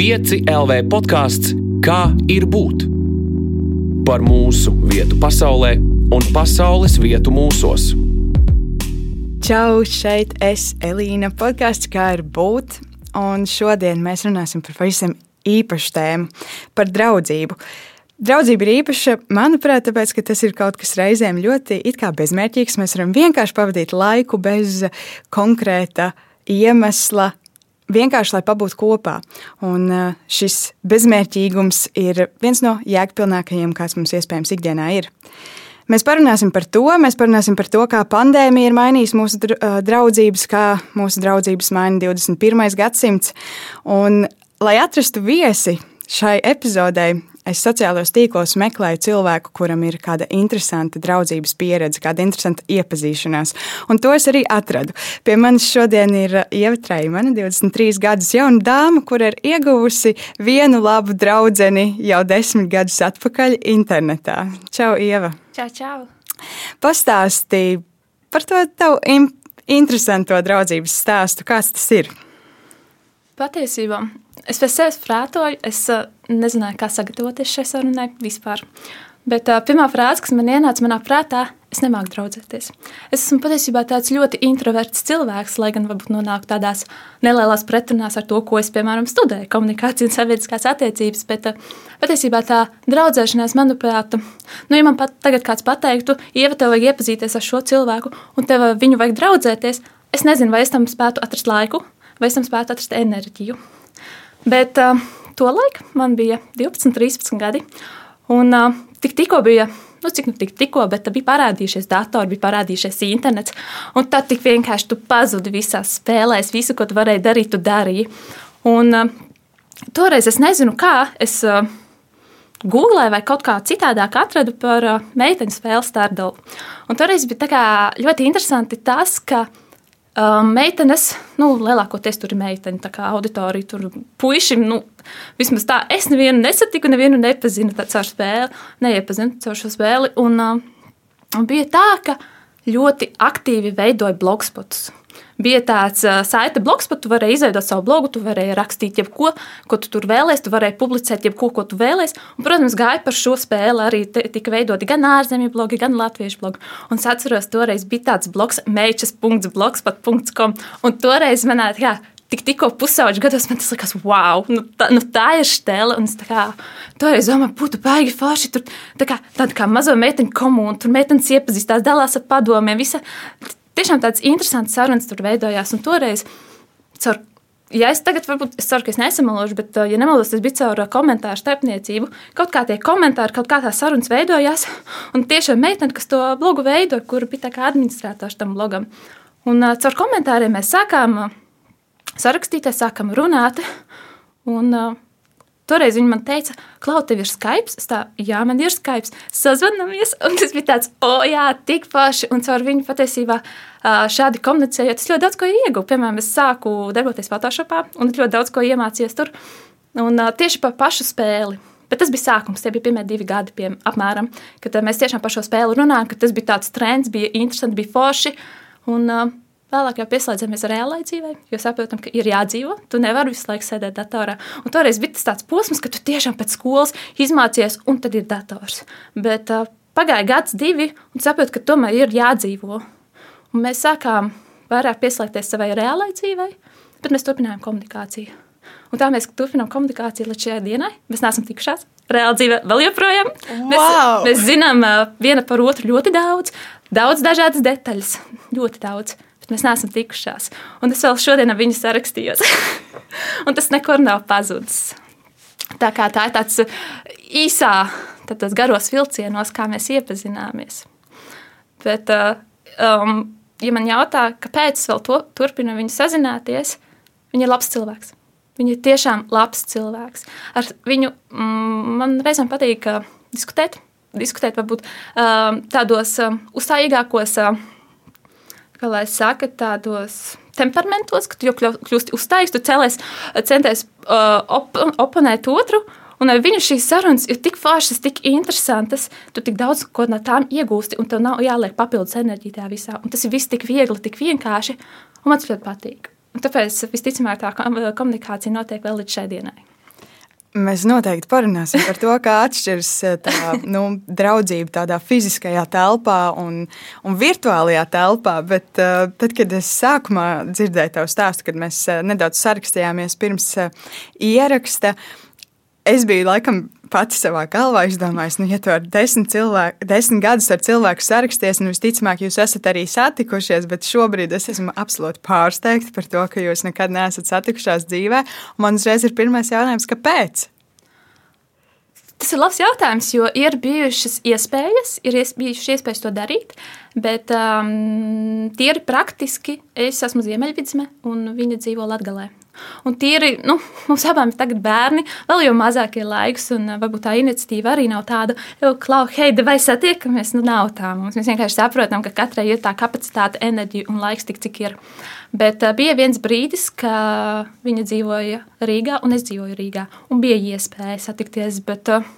5 LV podkāsts Kā ir būt? Par mūsu vietu pasaulē un pasaules vietu mūsos. Čau, šeit es Elīna. Podkāsts Kā ir būt? Un šodien mēs runāsim par pavisam īpašu tēmu - par draudzību. Draudzība ir īpaša, manuprāt, tāpēc, ka tas ir kaut kas reizēm ļoti bezmērķīgs. Mēs varam vienkārši pavadīt laiku bez konkrēta iemesla, vienkārši lai pabūtu kopā. Un šis bezmērķīgums ir viens no jēgpilnākajiem, kāds mums iespējams ikdienā ir. Mēs parunāsim par to, mēs parunāsim par to, kā pandēmija ir mainījusi mūsu draudzības, kā mūsu draudzības maina 21. gadsimts. Un, lai atrastu viesi šai epizodei, es sociālajos tīklos meklēju cilvēku, kuram ir kāda interesanta draudzības pieredze, kāda interesanta iepazīšanās. Un to es arī atradu. Pie manis šodien ir Ieva Treimana, 23 gadus jauna dāma, kur ir ieguvusi vienu labu draugu jau desmit gadus atpakaļ internetā. Čau, Ieva! Čau, čau! Pastāstīji par to tavu interesanto draudzības stāstu. Kāds tas ir? Patiesībā es pēc sevis prātoju, es uh, nezināju, kā sagatavoties šai sarunai vispār. Bet uh, pirmā frāze, kas man ienāca manā prātā, es nemāku draudzēties. Es esmu patiesībā tāds ļoti introverts cilvēks, lai gan varbūt nonāku tādās nelielās pretrunās ar to, ko es, piemēram, studēju, komunikāciju un sabiedriskās attiecības. Bet uh, patiesībā tā draudzēšanās, manuprāt, nu, ja man pat tagad kāds pateiktu, Ieva, tev vajag iepazīties ar šo cilvēku, un tev viņu vajag draudzēties, es nezinu, vai es tam spētu atrast laiku, vai es tam spētu atrast enerģiju. Bet uh, tolaik man bija 12, 13 gadi. Un uh, tik, tikko bija, nu, cik nu tik, tikko, bet bija parādījušies datori, bija parādījušies internets. Un tad tik vienkārši tu pazudi visās spēlēs, visu, ko tu varēji darīt, tu darīji. Un uh, toreiz es nezinu, kā es. Uh, Google vai kaut kā citādāk atradu par meiteņu spēli Stardoll. Un toreiz bija ļoti interesanti tas, ka meitenes, nu, lielākoties tur ir meiteņu auditorija, tur puiši. Nu, vismaz tā, es nevienu nesatiku, nevienu nepazinu caur spēli, neiepazinu caur šo spēli. Un, un bija tā, ka ļoti aktīvi veidoja blogspotus bija tāds saita bloks, pat tu varēji izveidot savu blogu, tu varēji rakstīt jebko, ko tu tur vēlēsies, tu varēji publicēt jebko, ko tu vēlēsies. Un, protams, gāja par šo spēli arī tika veidoti gan ārzemju blogi, gan latviešu blogi. Un es atceros, toreiz bija tāds bloks meičas.blogspot.com, un toreiz manā, jā, tik, tikko pusauģis gados man tas likās, wow, nu tā, nu tā ir stēle. Un es tā kā toreiz domāju, būtu baigi forši. Tur tā kā, tāda kā mazo meiteņu komunu, tur meitenes iepazīstās, dalās ar padomiem. Visa, tiešām tāds interesants sarunas tur veidojās. Un toreiz, caur, ja es tagad, varbūt, es ceru, ka es nesamalošu, bet, ja nemaldos, tas bija caur komentāru starpniecību. Kaut kā tie komentāri, kaut kā tās sarunas veidojās. Un tiešām meitene, kas to blogu veidoja, kur bija kā administrators tam blogam. Un caur komentāriem mēs sākām sarakstīties, sākām runāt. Un, uh, Toreiz viņa man teica, Klau, tev ir Skype. Tā, jā, man ir Skype. Sazvanāmies, un tas bija tāds, o, oh, jā, tik paši. Un caur viņu patiesībā šādi komunicējot, es ļoti daudz ko ieguvu. Piemēram, es sāku darboties Photoshopā, un ļoti daudz ko iemācījos tur. Un tieši par pašu spēli. Bet tas bija sākums, tie bija pirmie divi gadi, pie, apmēram, kad mēs tiešām par šo spēli runājām, ka tas bija tāds trends, bija interesanti, bija forši. Un, uh, Vēlāk jau pieslēdzamies reālai dzīvei, jo saprotam, ka ir jādzīvo. Tu nevari visu laiku sēdēt datorā. Un toreiz bija tas tāds posms, ka tu tiešām pēc skolas izmācies, un tad ir dators. Bet uh, pagāja gads, divi, un saprotu, ka tomēr ir jādzīvo. Un mēs sākām vairāk pieslēgties savai reālai dzīvei, bet mēs turpinājām komunikāciju. Un tā mēs turpinām komunikāciju līdz šai dienai. Mēs neesam tikušās. Reāli dzīve vēl joprojām. Wow. Mēs, mēs zinām uh, viena par otru ļoti daudz, daudz dažādas detaļas, ļoti daudz bet mēs neesam tikušās. Un es vēl šodien ar viņu sarakstījos. un tas nekur nav pazudis. Tā, tā ir tāds īsā, tādos garos vilcienos, kā mēs iepazināmies. Bet, uh, um, ja man jautā, kāpēc es vēl to, turpinu viņu sazināties, viņa ir labs cilvēks. Viņa ir tiešām labs cilvēks. Ar viņu mm, man reizēm patīk uh, diskutēt, diskutēt varbūt uh, tādos uh, uzstājīgākos. Uh, kā lai saka, tādos temperamentos, ka tu jau kļūsti uzstājīgs, tu cēlies, centies uh, op oponēt otru. Un ar viņu šīs sarunas ir tik foršas, tik interesantas, tu tik daudz ko no tām iegūsti, un tev nav jāliek papildus enerģija tajā visā. Un tas ir viss tik viegli, tik vienkārši, un man tas ļoti patīk. Un tāpēc visticamāk tā komunikācija notiek vēl līdz šai dienai. Mēs noteikti parunāsim par to, kā atšķiras eh, tā nu, draudzība tādā fiziskajā telpā un, un virtuālajā telpā. Bet uh, tad, kad es sākumā dzirdēju tavu stāstu, kad mēs uh, nedaudz sarakstījāmies pirms uh, ieraksta, es biju laikam pati savā galvā izdomājis, nu, ja tu ar desmit, cilvēku, desmit gadus ar cilvēku saraksties, nu, visticamāk, jūs esat arī satikušies, bet šobrīd es esmu absolūti pārsteigta par to, ka jūs nekad neesat satikušās dzīvē. Man uzreiz ir pirmais jautājums, kāpēc? Tas ir labs jautājums, jo ir bijušas iespējas, ir ies, bijušas iespējas to darīt, bet um, tīri praktiski es esmu Ziemeļvidzme un viņa dzīvo Latgalē. Un tīri, nu, mums abām ir tagad bērni, vēl jau mazāk ir laiks, un uh, varbūt tā iniciatīva arī nav tāda, jau klau, hei, vai satiekamies, nu nav tā. Mums mēs vienkārši saprotam, ka katrai ir tā kapacitāte, enerģija un laiks tik, cik ir. Bet uh, bija viens brīdis, ka viņa dzīvoja Rīgā, un es dzīvoju Rīgā, un bija iespēja satikties, bet uh,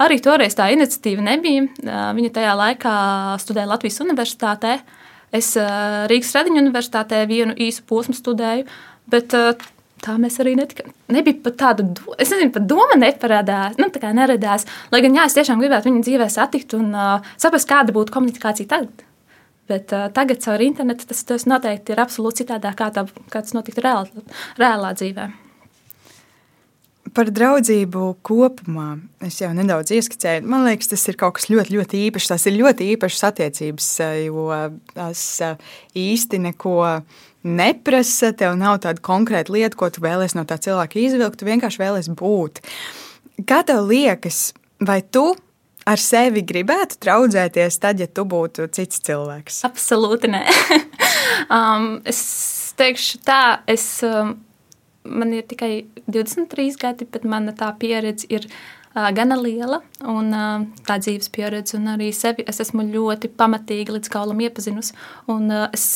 arī toreiz tā iniciatīva nebija. Viņa tajā laikā studēja Latvijas universitātē. Es Rīgas Radiņu universitātē vienu īsu posmu studēju, bet tā mēs arī netikām. Nebija pat tāda, es nezinu, pat doma neparādās, nu, tā kā neradās. Lai gan, jā, es tiešām gribētu viņu dzīvē satikt un uh, saprast, kāda būtu komunikācija tagad. Bet uh, tagad caur internetu tas, tas noteikti ir absolūti citādāk, kā, tā, kā tas notiktu reāli, reālā dzīvē. Par draudzību kopumā es jau nedaudz ieskicēju. Man liekas, tas ir kaut kas ļoti, ļoti īpašs. Tas ir ļoti īpašs attiecības, jo tas īsti neko neprasa. Tev nav tāda konkrēta lieta, ko tu vēlēsies no tā cilvēka izvilkt. Tu vienkārši vēlēsies būt. Kā tev liekas, vai tu ar sevi gribētu draudzēties tad, ja tu būtu cits cilvēks? Absolūti nē. um, es teikšu tā, es. Um, man ir tikai 23 gadi, bet mana tā pieredze ir gana liela un uh, tā dzīves pieredze, un arī sevi es esmu ļoti pamatīgi līdz kaulam iepazinusi. Un uh, es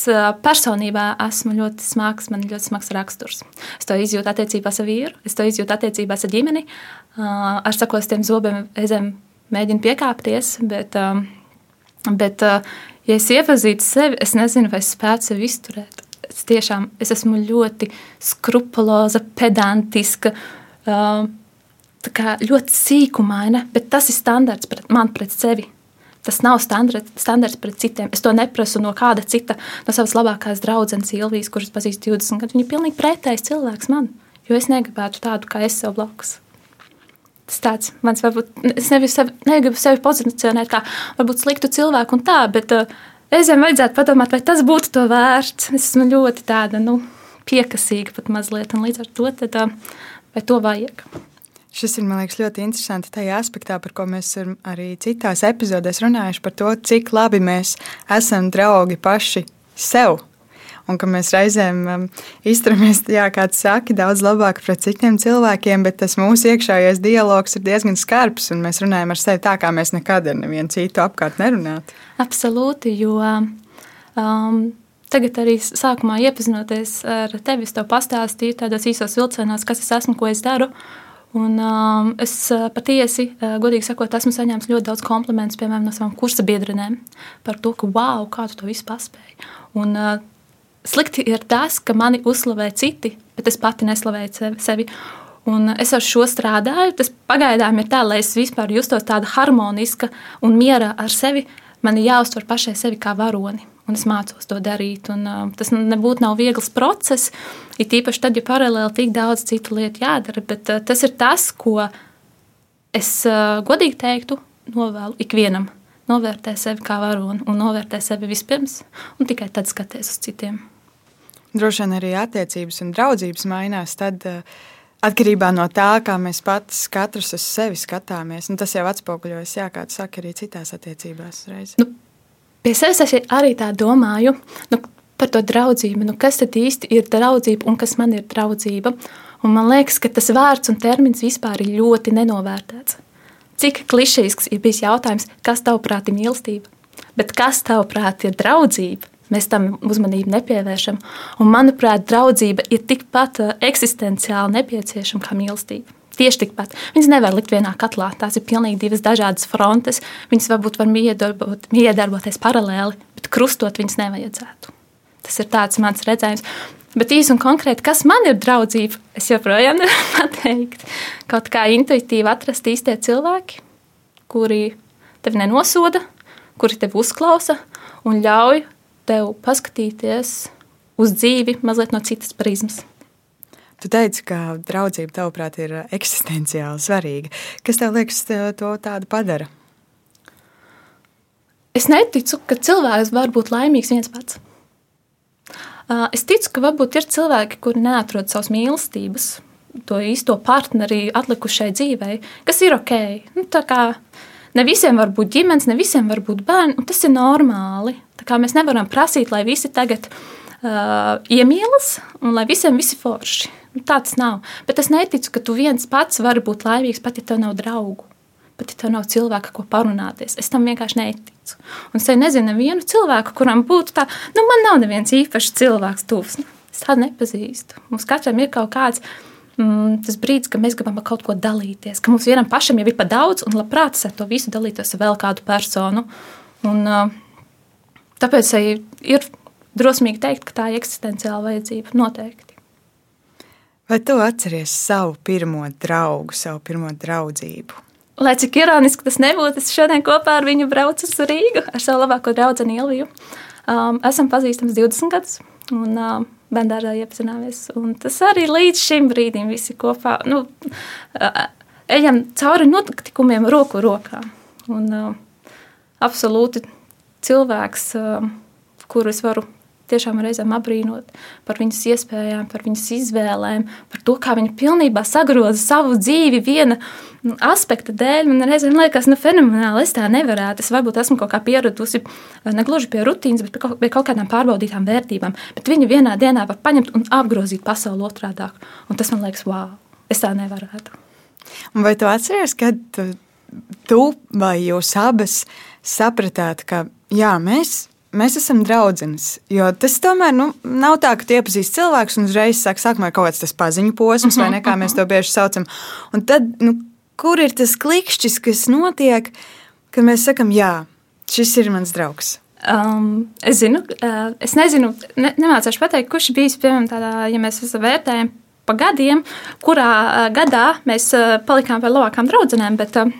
personībā esmu ļoti smags, man ir ļoti smags raksturs. Es to izjūtu attiecībās ar vīru, es to izjūtu attiecībās ar ģimeni, ar sakostiem zobiem reizēm mēģinu piekāpties, bet, bet ja es iepazītu sevi, es nezinu, vai es spētu sevi izturēt es tiešām es esmu ļoti skrupuloza, pedantiska, uh, ļoti sīkumaina, bet tas ir standarts pret man pret sevi. Tas nav standarts, standarts pret citiem. Es to neprasu no kāda cita, no savas labākās draudzenes, Ilvijas, kuras pazīstu 20 gadus. Viņa ir pilnīgi pretējs cilvēks man, jo es negribētu tādu kā es sev blakus. Tas tāds mans, varbūt, es sevi, negribu sevi pozicionēt kā varbūt sliktu cilvēku un tā, bet uh, Reizēm vajadzētu padomāt, vai tas būtu to vērts. Es esmu ļoti tāda nu, piekasīga pat mazliet, un līdz ar to tad, vai to vajag. Šis ir liekas, ļoti interesanti tajā aspektā, par ko mēs arī citās epizodēs runājuši, par to, cik labi mēs esam draugi paši sev un ka mēs reizēm um, izturamies, jā, kā tu saki, daudz labāk pret citiem cilvēkiem, bet tas mūsu iekšējais dialogs ir diezgan skarbs, un mēs runājam ar sevi tā, kā mēs nekad ar nevienu citu apkārt nerunātu. Absolūti, jo um, tagad arī sākumā iepazinoties ar tevi, es tev pastāstīju tādos īsos vilcienos, kas es esmu, ko es daru. Un, um, es uh, patiesi, uh, godīgi sakot, esmu saņēmis ļoti daudz komplimentus, piemēram, no savām kursa biedrenēm par to, ka, wow, kā tu to visu paspēji. Un, uh, slikti ir tas, ka mani uzslavē citi, bet es pati neslavēju sevi. Un es ar šo strādāju. Tas pagaidām ir tā, lai es vispār justos tāda harmoniska un mierā ar sevi. Man ir jāuztver pašai sevi kā varoni, un es mācos to darīt. Un, uh, tas nebūtu nav viegls process, it īpaši tad, ja paralēli tik daudz citu lietu jādara. Bet uh, tas ir tas, ko es uh, godīgi teiktu, novēlu ikvienam. Novērtē sevi kā varoni un novērtē sevi vispirms, un tikai tad skaties uz citiem droši vien arī attiecības un draudzības mainās. Tad, uh, Atkarībā no tā, kā mēs pats katrs uz sevi skatāmies, nu, tas jau atspoguļojas, jā, kā tu saki, arī citās attiecībās. Reiz. Nu, pie sevis es arī tā domāju nu, par to draudzību. Nu, kas tad īsti ir draudzība un kas man ir draudzība? Un man liekas, ka tas vārds un termins vispār ir ļoti nenovērtēts. Cik klišejisks ir bijis jautājums, kas tavuprāt ir mīlestība? Bet kas tavuprāt ir draudzība? Mēs tam uzmanību nepievēršam. Un, manuprāt, draudzība ir tikpat uh, eksistenciāli nepieciešama kā mīlestība. Tieši tikpat. Viņas nevar likt vienā katlā. Tās ir pilnīgi divas dažādas frontes. Viņas varbūt var miedarbot, miedarboties paralēli, bet krustot viņas nevajadzētu. Tas ir tāds mans redzējums. Bet īsi un konkrēti, kas man ir draudzība, es joprojām nevaru pateikt. kaut kā intuitīvi atrast īstie cilvēki, kuri tevi nenosoda, kuri tevi uzklausa un ļauj tev paskatīties uz dzīvi mazliet no citas prizmas. Tu teici, ka draudzība tavuprāt ir eksistenciāli svarīga. Kas tev liekas, to tādu padara? Es neticu, ka cilvēks var būt laimīgs viens pats. Es ticu, ka varbūt ir cilvēki, kuri neatrod savas mīlestības, to īsto partneri atlikušai dzīvei, kas ir ok. Nu, ne visiem var būt ģimenes, ne visiem var būt bērni, un tas ir normāli. Mēs nevaram prasīt, lai visi tagad uh, iemīlas un lai visiem visi forši. Nu, tā tas nav. Bet es neticu, ka tu viens pats vari būt laimīgs, pat ja tev nav draugu. Pat ja tev nav cilvēka, ko parunāties. Es tam vienkārši neticu. Un es nezinu, nevienu cilvēku, kuram būtu tā, nu, man nav neviens īpašs cilvēks tuvs. Nu, es tādu nepazīstu. Mums katram ir kaut kāds mm, tas brīdis, kad mēs gribam ar kaut ko dalīties, ka mums vienam pašam jau ir par daudz, un labprāt ar to visu dalītos ar vēl kādu personu. Un, uh, tāpēc ir drosmīgi teikt, ka tā ir eksistenciāla vajadzība noteikti. Vai tu atceries savu pirmo draugu, savu pirmo draudzību? Lai cik ironiski tas nebūtu, es šodien kopā ar viņu braucu uz Rīgu ar savu labāko draugu Iliju. Um, esam pazīstami 20 gadus. Un, uh, bērnā iepazināmies. Un tas arī līdz šim brīdim visi kopā nu, ejam cauri notikumiem roku rokā. Un, uh, absolūti cilvēks, uh, kuru es varu tiešām reizēm apbrīnot par viņas iespējām, par viņas izvēlēm, par to, kā viņa pilnībā sagroza savu dzīvi viena aspekta dēļ. Man reizēm liekas, nu, fenomenāli. Es tā nevarētu. Es varbūt esmu kaut kā pieradusi ne gluži pie rutīnas, bet pie kaut, kādām pārbaudītām vērtībām. Bet viņa vienā dienā var paņemt un apgrozīt pasauli otrādāk. Un tas man liekas, wow, es tā nevarētu. Un vai tu atceries, kad tu vai jūs abas sapratāt, ka jā, mēs mēs esam draudzenes. Jo tas tomēr nu, nav tā, ka tu iepazīsti cilvēku un uzreiz sāk sākumā kaut kāds tas paziņu posms, vai ne kā mēs to bieži saucam. Un tad, nu, kur ir tas klikšķis, kas notiek, kad mēs sakam, jā, šis ir mans draugs? Um, es zinu, uh, es nezinu, ne, nemācīšu pateikt, kurš bijis piemēram tādā, ja mēs vērtējam pa gadiem, kurā uh, gadā mēs uh, palikām par labākām draudzenēm, bet uh,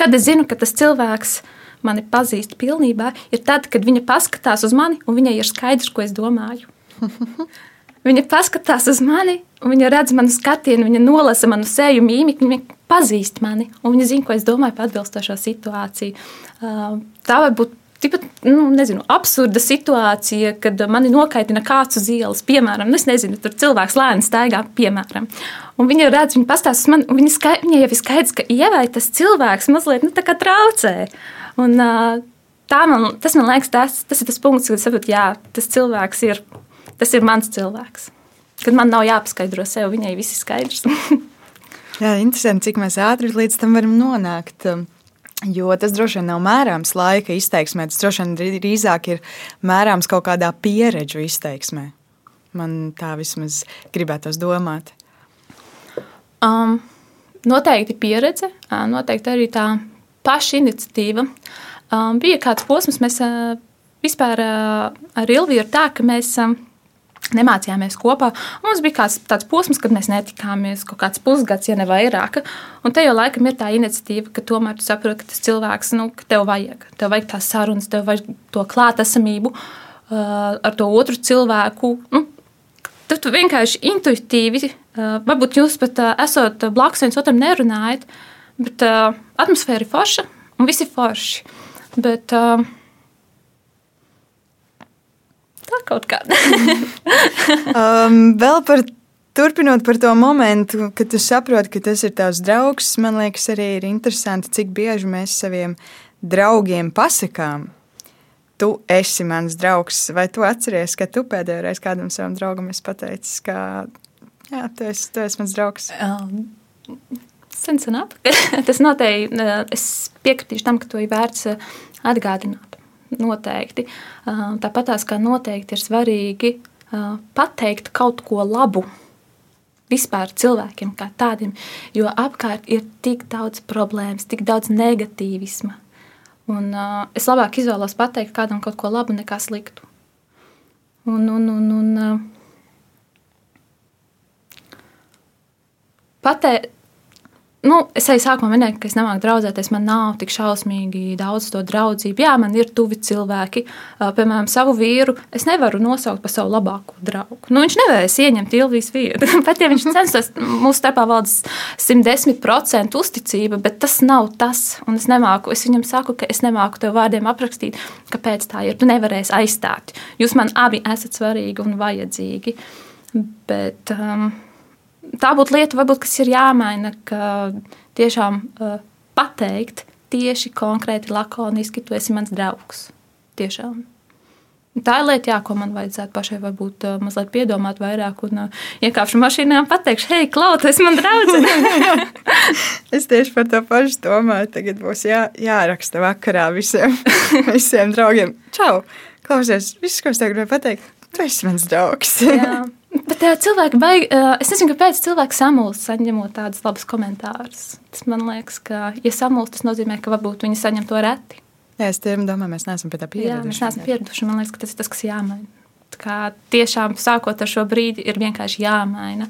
kad es zinu, ka tas cilvēks ir mani pazīst pilnībā, ir tad, kad viņa paskatās uz mani un viņai ir skaidrs, ko es domāju. viņa paskatās uz mani, viņa redz manu skatienu, viņa nolasa manu seju mīmiku, viņa pazīst mani, un viņa zina, ko es domāju par atbilstošo situāciju. Uh, tā var būt Tāpat, nu, nezinu, absurda situācija, kad mani nokaitina kāds uz ielas, piemēram, nu, es nezinu, tur cilvēks lēni staigā, piemēram. Un viņa redz, viņa pastāsta uz mani, un viņa, skai, viņa jau ir skaidrs, ka ievai tas cilvēks mazliet nu, traucē. Un, man, tas man liekas, tas, tas ir tas punkts, kad saprotu, jā, tas cilvēks ir, tas ir mans cilvēks. Kad man nav jāpaskaidro sev, viņai viss ir skaidrs. jā, interesanti, cik mēs ātri līdz tam varam nonākt. Jo tas droši vien nav mērāms laika izteiksmē, tas droši vien drīzāk ir mērāms kaut kādā pieredžu izteiksmē. Man tā vismaz gribētos domāt. Um, noteikti pieredze, noteikti arī tā paša iniciatīva. Um, bija kāds posms, mēs uh, vispār uh, ar Ilviju ir tā, ka mēs um, nemācījāmies kopā. Mums bija kāds tāds posms, kad mēs netikāmies kaut kāds pusgads, ja ne vairāk. Un te jau laikam ir tā iniciatīva, ka tomēr tu saproti, ka tas cilvēks, nu, ka tev vajag, tev vajag tās sarunas, tev vajag to klātesamību uh, ar to otru cilvēku. Nu, tad tu vienkārši intuitīvi, uh, varbūt jūs pat uh, esat blakus viens otram nerunājat, uh, Bet uh, atmosfēra ir forša un viss ir forši. Bet, uh, tā kaut kāda. um, vēl par Turpinot par to momentu, kad tu saproti, ka tas ir tavs draugs, man liekas, arī ir interesanti, cik bieži mēs saviem draugiem pasakām, tu esi mans draugs. Vai tu atceries, ka tu pēdējo reizi kādam savam draugam esi pateicis, ka jā, tu esi, tu esi mans draugs? Um, sen sen atpakaļ. Tas noteikti, eh, es piekritīšu tam, ka to ir vērts eh, atgādināt. Noteikti. Eh, tāpat tās kā noteikti ir svarīgi pateikt kaut ko labu vispār cilvēkiem kā tādiem, jo apkārt ir tik daudz problēmas, tik daudz negatīvisma. Un, uh, es labāk izvēlos pateikt kādam kaut ko labu nekā sliktu. Un, un, un, un, uh, patē, nu, es arī sākumā minēju, ka es nemāku draudzēties. Man nav tik šausmīgi daudz to draudzību. Jā, man ir tuvi cilvēki. Piemēram, savu vīru es nevaru nosaukt par savu labāko draugu. Nu, viņš nevarēs ieņemt Ilvijas vietu. Pat ja viņš censtos, mūsu starpā valdas 110% uzticība, bet tas nav tas. Un es nemāku, es viņam saku, ka es nemāku tev vārdiem aprakstīt, kāpēc tā ir. Tu nevarēsi aizstāt. Jūs man abi esat svarīgi un vajadzīgi. Bet, um, tā būtu lieta, varbūt, kas ir jāmaina, ka tiešām uh, pateikt tieši konkrēti, lakoniski, tu esi mans draugs. Tiešām. Tā ir lieta, jā, ko man vajadzētu pašai varbūt uh, mazliet piedomāt vairāk un uh, iekāpšu mašīnā un pateikšu, hei, Klau, esi man draugs. es tieši par to pašu domāju. Tagad būs jā, jāraksta vakarā visiem, visiem draugiem. Čau! Klausies, viss, ko es tev gribēju pateikt, tu esi mans draugs. Bet uh, cilvēki baigi, uh, es nezinu, kāpēc cilvēki samulst saņemot tādus labus komentārus. Tas man liekas, ka, ja samulst, tas nozīmē, ka varbūt viņi saņem to reti. Jā, es domāju, mēs neesam pie tā pieraduši. Jā, mēs neesam pieraduši. Man liekas, ka tas ir tas, kas jāmaina. Kā tiešām sākot ar šo brīdi, ir vienkārši jāmaina.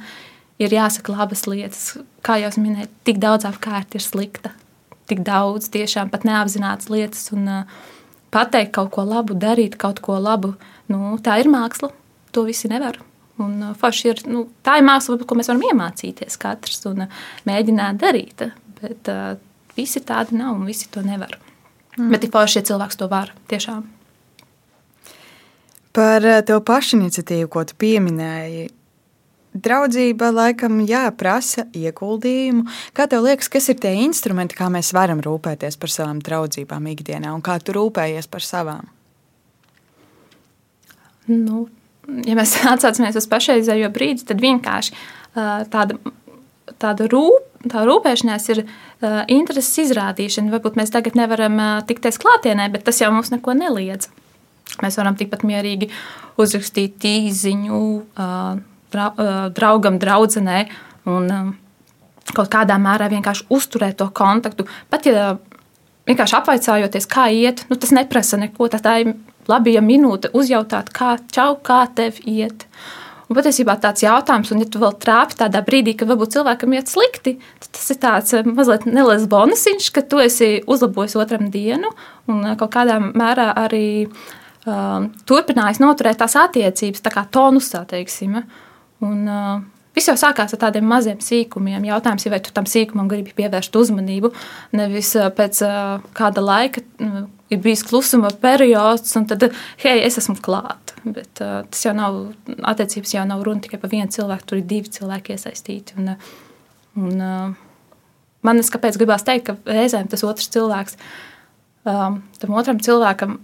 Ir jāsaka labas lietas. Kā jau minēju, tik daudz apkārt ir slikta. Tik daudz tiešām pat neapzināts lietas. Un uh, pateikt kaut ko labu, darīt kaut ko labu, nu, tā ir māksla. To visi nevar. Un, uh, ir, nu, tā ir māksla, ko mēs varam iemācīties katrs un uh, mēģināt darīt. Bet uh, visi tādi nav un visi to nevar. Mm. Bet ir forši, ja cilvēks to var tiešām. Par uh, tevu pašiniciatīvu, ko tu pieminēji, draudzība laikam jāprasa ieguldījumu. Kā tev liekas, kas ir tie instrumenti, kā mēs varam rūpēties par savām draudzībām ikdienā un kā tu rūpējies par savām? Nu, ja mēs atcaucamies uz pašreizējo brīdi, tad vienkārši tāda, tāda rūp, tā rūpēšanās ir intereses izrādīšana. Varbūt mēs tagad nevaram tikties klātienē, bet tas jau mums neko neliedz. Mēs varam tikpat mierīgi uzrakstīt īziņu draugam, draudzenei un kaut kādā mērā vienkārši uzturēt to kontaktu. Pat ja vienkārši apvaicājoties, kā iet, nu, tas neprasa neko. Tā ir labi, ja minūte uzjautāt, kā, čau, kā tev iet. Un patiesībā tāds jautājums, un ja tu vēl trāpi tādā brīdī, ka varbūt cilvēkam iet slikti, tad tas ir tāds eh, mazliet neliels bonusiņš, ka tu esi uzlabojis otram dienu un eh, kaut kādā mērā arī um, turpinājis noturēt tās attiecības, tā kā tonusā, teiksim. Un, uh, Viss jau sākās ar tādiem maziem sīkumiem. Jautājums ir, vai tu tam sīkumam gribi pievērst uzmanību. Nevis pēc kāda laika, uh, ir bijis klusuma periods, un tad, hei, es esmu klāta. Bet uh, tas jau nav, attiecības jau nav runa tikai par vienu cilvēku, tur ir divi cilvēki iesaistīti. Un, un, uh, man es kāpēc gribās teikt, ka reizēm tas otrs cilvēks, um, tam otram cilvēkam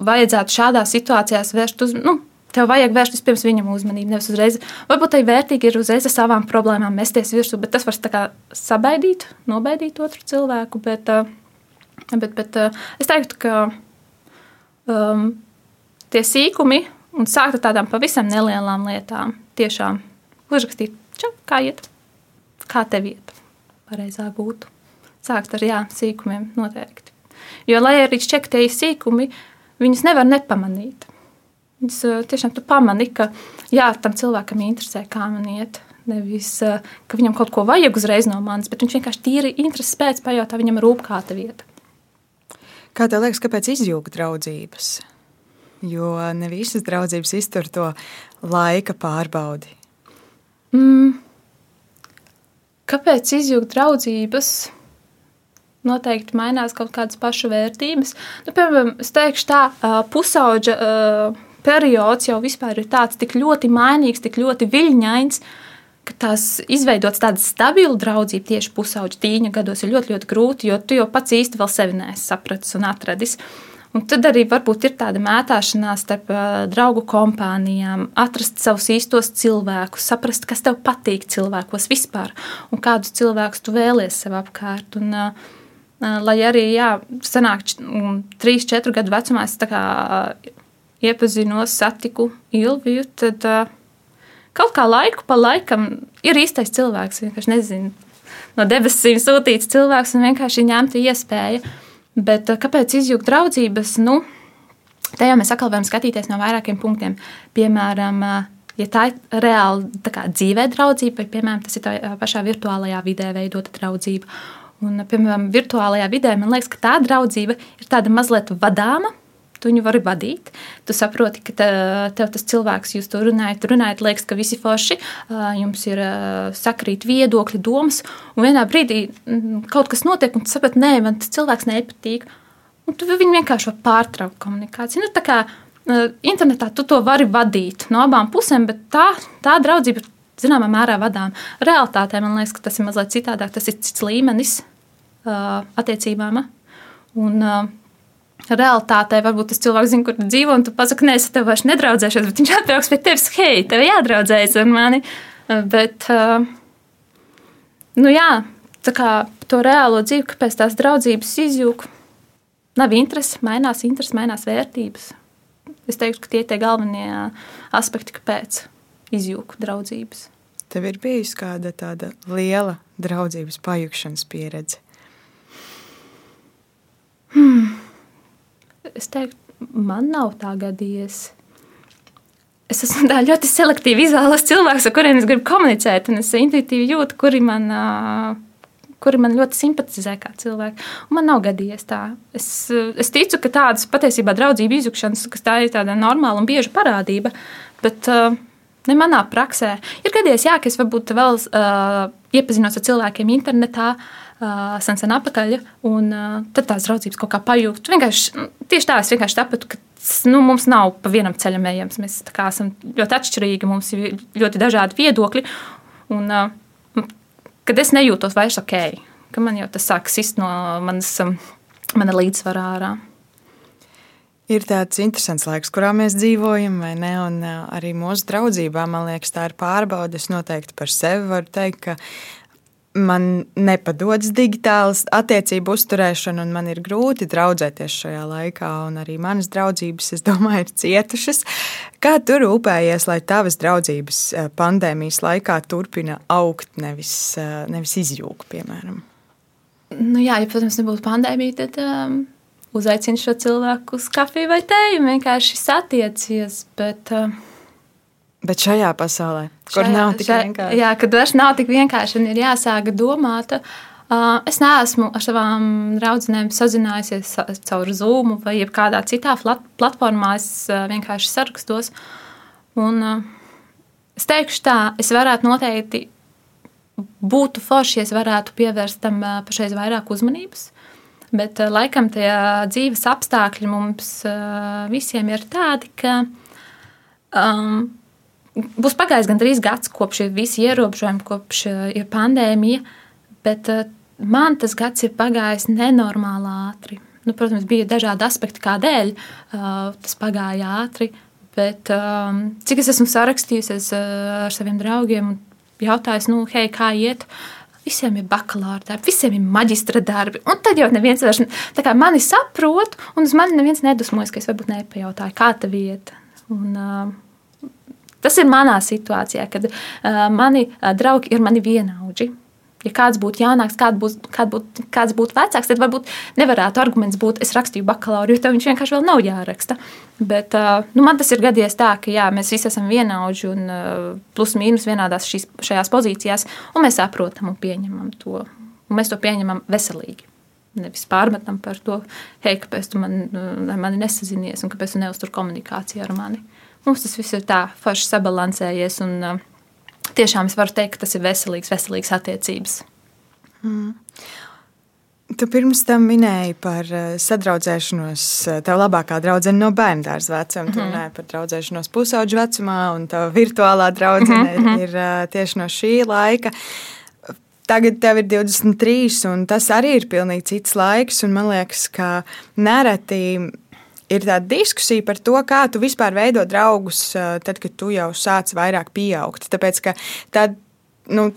vajadzētu šādās situācijās vērst uz, nu, Tev vajag vērst vispirms viņam uzmanību, nevis uzreiz. Varbūt tai vērtīgi ir uzreiz ar savām problēmām mesties virsū, bet tas var sabaidīt, nobaidīt otru cilvēku. Bet, uh, Bet, bet eh, es teiktu, ka um, tie sīkumi un sākt ar tādām pavisam nelielām lietām, tiešām uzrakstīt, čau, kā iet, kā tev iet, pareizā būtu. Sākt ar jā, sīkumiem noteikti. Jo, lai arī šķiet, tie sīkumi, viņus nevar nepamanīt. Viņus eh, tiešām tu pamani, ka jā, tam cilvēkam interesē, kā man iet. Nevis, ka viņam kaut ko vajag uzreiz no manis, bet viņš vienkārši tīri intereses pēc pajautā, viņam rūp kā ta vieta. Kā tev liekas, kāpēc izjūga draudzības? Jo ne visas draudzības iztur to laika pārbaudi. Mm. Kāpēc izjūgt draudzības? Noteikti mainās kaut kādas pašu vērtības. Nu, piemēram, es teikšu, tā pusauģa periods jau vispār ir tāds tik ļoti mainīgs, tik ļoti viļņains, tās izveidotas tādas stabilas draudzības tieši pusauģa tīņa gados ir ļoti, ļoti grūti, jo tu jau pats īsti vēl sevi neesi sapratis un atradis. Un tad arī varbūt ir tāda mētāšanās starp draugu kompānijām, atrast savus īstos cilvēkus, saprast, kas tev patīk cilvēkos vispār un kādus cilvēkus tu vēlies sev apkārt. Un, lai arī, jā, sanāk, um, 3, 4 gadu vecumā es iepazinos, satiku Ilviju, tad uh, kaut kā laiku pa laikam ir īstais cilvēks. Vienkārši nezinu, no debesīm sūtīts cilvēks un vienkārši ņemta iespēja. Bet kāpēc izjūgt draudzības? Nu, Te jau mēs atkal varam skatīties no vairākiem punktiem. Piemēram, ja tā ir reāli tā kā, dzīvē draudzība, vai, piemēram, tas ir tā pašā virtuālajā vidē veidota draudzība. Un, piemēram, virtuālajā vidē man liekas, ka tā draudzība ir tāda mazliet vadāma. Tu viņu vari vadīt. Tu saproti, ka tev tas cilvēks, jūs tur runājat, runājat, liekas, ka visi forši, jums ir sakrīt viedokļi, domas, un vienā brīdī kaut kas notiek, un tu saproti, nē, man tas cilvēks nepatīk. Un tu viņu vienkārši var pārtraukt komunikāciju. Nu, kā internetā tu to vari vadīt no abām pusēm, bet tā, tā draudzība ir zināmā mērā vadām. Realtātē man liekas, ka tas ir mazliet citādāk, tas ir cits līmenis uh, attiecībām. Un, uh, Realtātē varbūt tas cilvēks zina, kur tu dzīvo, un tu pasaki, nē, es tev vairs nedraudzēšos, bet viņš atbrauks pie tevis, hei, tev jādraudzējas ar mani. Bet, uh, nu jā, tā kā to reālo dzīvi, kāpēc tās draudzības izjūg, nav interesi, mainās interesi, mainās vērtības. Es teiktu, ka tie ir tie galvenie aspekti, kāpēc izjūg draudzības. Tev ir bijusi kāda tāda liela draudzības pajūgšanas pieredze? Hmm. Es teiktu, man nav tā gadījies. Es esmu ļoti selektīvi izvēlējies cilvēkus, ar kuriem es gribu komunicēt, un es intuitīvi jūtu, kuri man kuri man ļoti simpatizē kā cilvēki. Un man nav gadījies tā. Es, es ticu, ka tādas patiesībā draudzību izjukšanas, kas tā ir tāda normāla un bieža parādība, bet ne manā praksē. Ir gadījies, jā, ka es varbūt vēl uh, iepazinos ar cilvēkiem internetā. Uh, sen, sen atpakaļ, un tad tās draudzības kaut kā pajūgt. Vienkārši, tieši tā, es vienkārši sapratu, ka nu, mums nav pa vienam ceļam ejams. Mēs esam ļoti atšķirīgi, mums ir ļoti dažādi viedokļi. Un, kad es nejūtos vairs ok, ka man jau tas sāk sist no manas, mana līdzsvarā ārā. Ir tāds interesants laiks, kurā mēs dzīvojam, vai ne? Un arī mūsu draudzībā, man liekas, tā ir pārbaude. Es noteikti par sevi varu teikt, ka man nepadodas digitālas attiecību uzturēšana, un man ir grūti draudzēties šajā laikā. Arī manas draudzības, es domāju, ir cietušas. Kā tu rūpējies, lai tavas draudzības eh, pandēmijas laikā turpina augt, nevis, eh, nevis izjūgt, piemēram? Nu jā, ja, protams, nebūtu pandēmija, tad um, uzaicinu šo cilvēku uz kafiju vai tēju, vienkārši satiecies. Bet, uh, Bet šajā pasaulē, kur šajā, nav tik šajā, vienkārši. Jā, kad vairs nav tik vienkārši un ir jāsāk domāt. Uh, es neesmu ar savām draudzenēm sazinājusies caur Zoom vai kādā citā platformā. Es uh, vienkārši sarakstos. Un, uh, es teikšu tā, es varētu noteikti būtu forši, ja es varētu pievērst tam pašreiz vairāk uzmanības. Bet laikam tie dzīves apstākļi mums visiem ir tādi, ka um, būs pagājis gandrīz gads kopš ir visi ierobežojumi, kopš eh, ir pandēmija, bet eh, man tas gads ir pagājis nenormāli ātri. Nu, protams, bija dažādi aspekti, kādēļ uh, tas pagāja ātri. Bet, um, cik es esmu sarakstījusies ar saviem draugiem un jautājis, nu, hei, kā iet? Visiem ir bakalaura darbi, visiem ir maģistra darbi. Un tad jau neviens vairs tā kā mani saprot, un uz mani neviens nedusmojas, ka es varbūt nepajautāju, kā tā vieta. Un, uh, Tas ir manā situācijā, kad uh, mani uh, draugi ir mani vienaudži. Ja kāds būtu jaunāks, kād būs, kād būt, kāds būtu vecāks, tad varbūt nevarētu arguments būt, es rakstīju bakalauru, jo tev viņš vienkārši vēl nav jāraksta. Bet uh, nu, man tas ir gadījies tā, ka jā, mēs visi esam vienaudži un uh, plus mīnus vienādās šīs, šajās pozīcijās, un mēs saprotam un pieņemam to. Un mēs to pieņemam veselīgi. Nevis pārmetam par to, hei, kāpēc tu man, mani nesazinies un kāpēc tu neuztur komunikāciju ar mani. Uh, Mums tas viss ir tā forši sabalansējies. Un, uh, tiešām es varu teikt, ka tas ir veselīgs, veselīgs attiecības. Mm. Tu pirms tam minēji par uh, sadraudzēšanos. Uh, tev labākā draudzene no bērnu dārza vecuma. Mm -hmm. Tu mhm. runāji par draudzēšanos pusauģu vecumā, un tā virtuālā draudzene mm -hmm. ir tieši no šī laika. Tagad tev ir 23, un tas arī ir pilnīgi cits laiks. Man liekas, ka nereti ir tāda diskusija par to, kā tu vispār veido draugus, tad, kad tu jau sāc vairāk pieaugt. Tāpēc, ka tad, nu,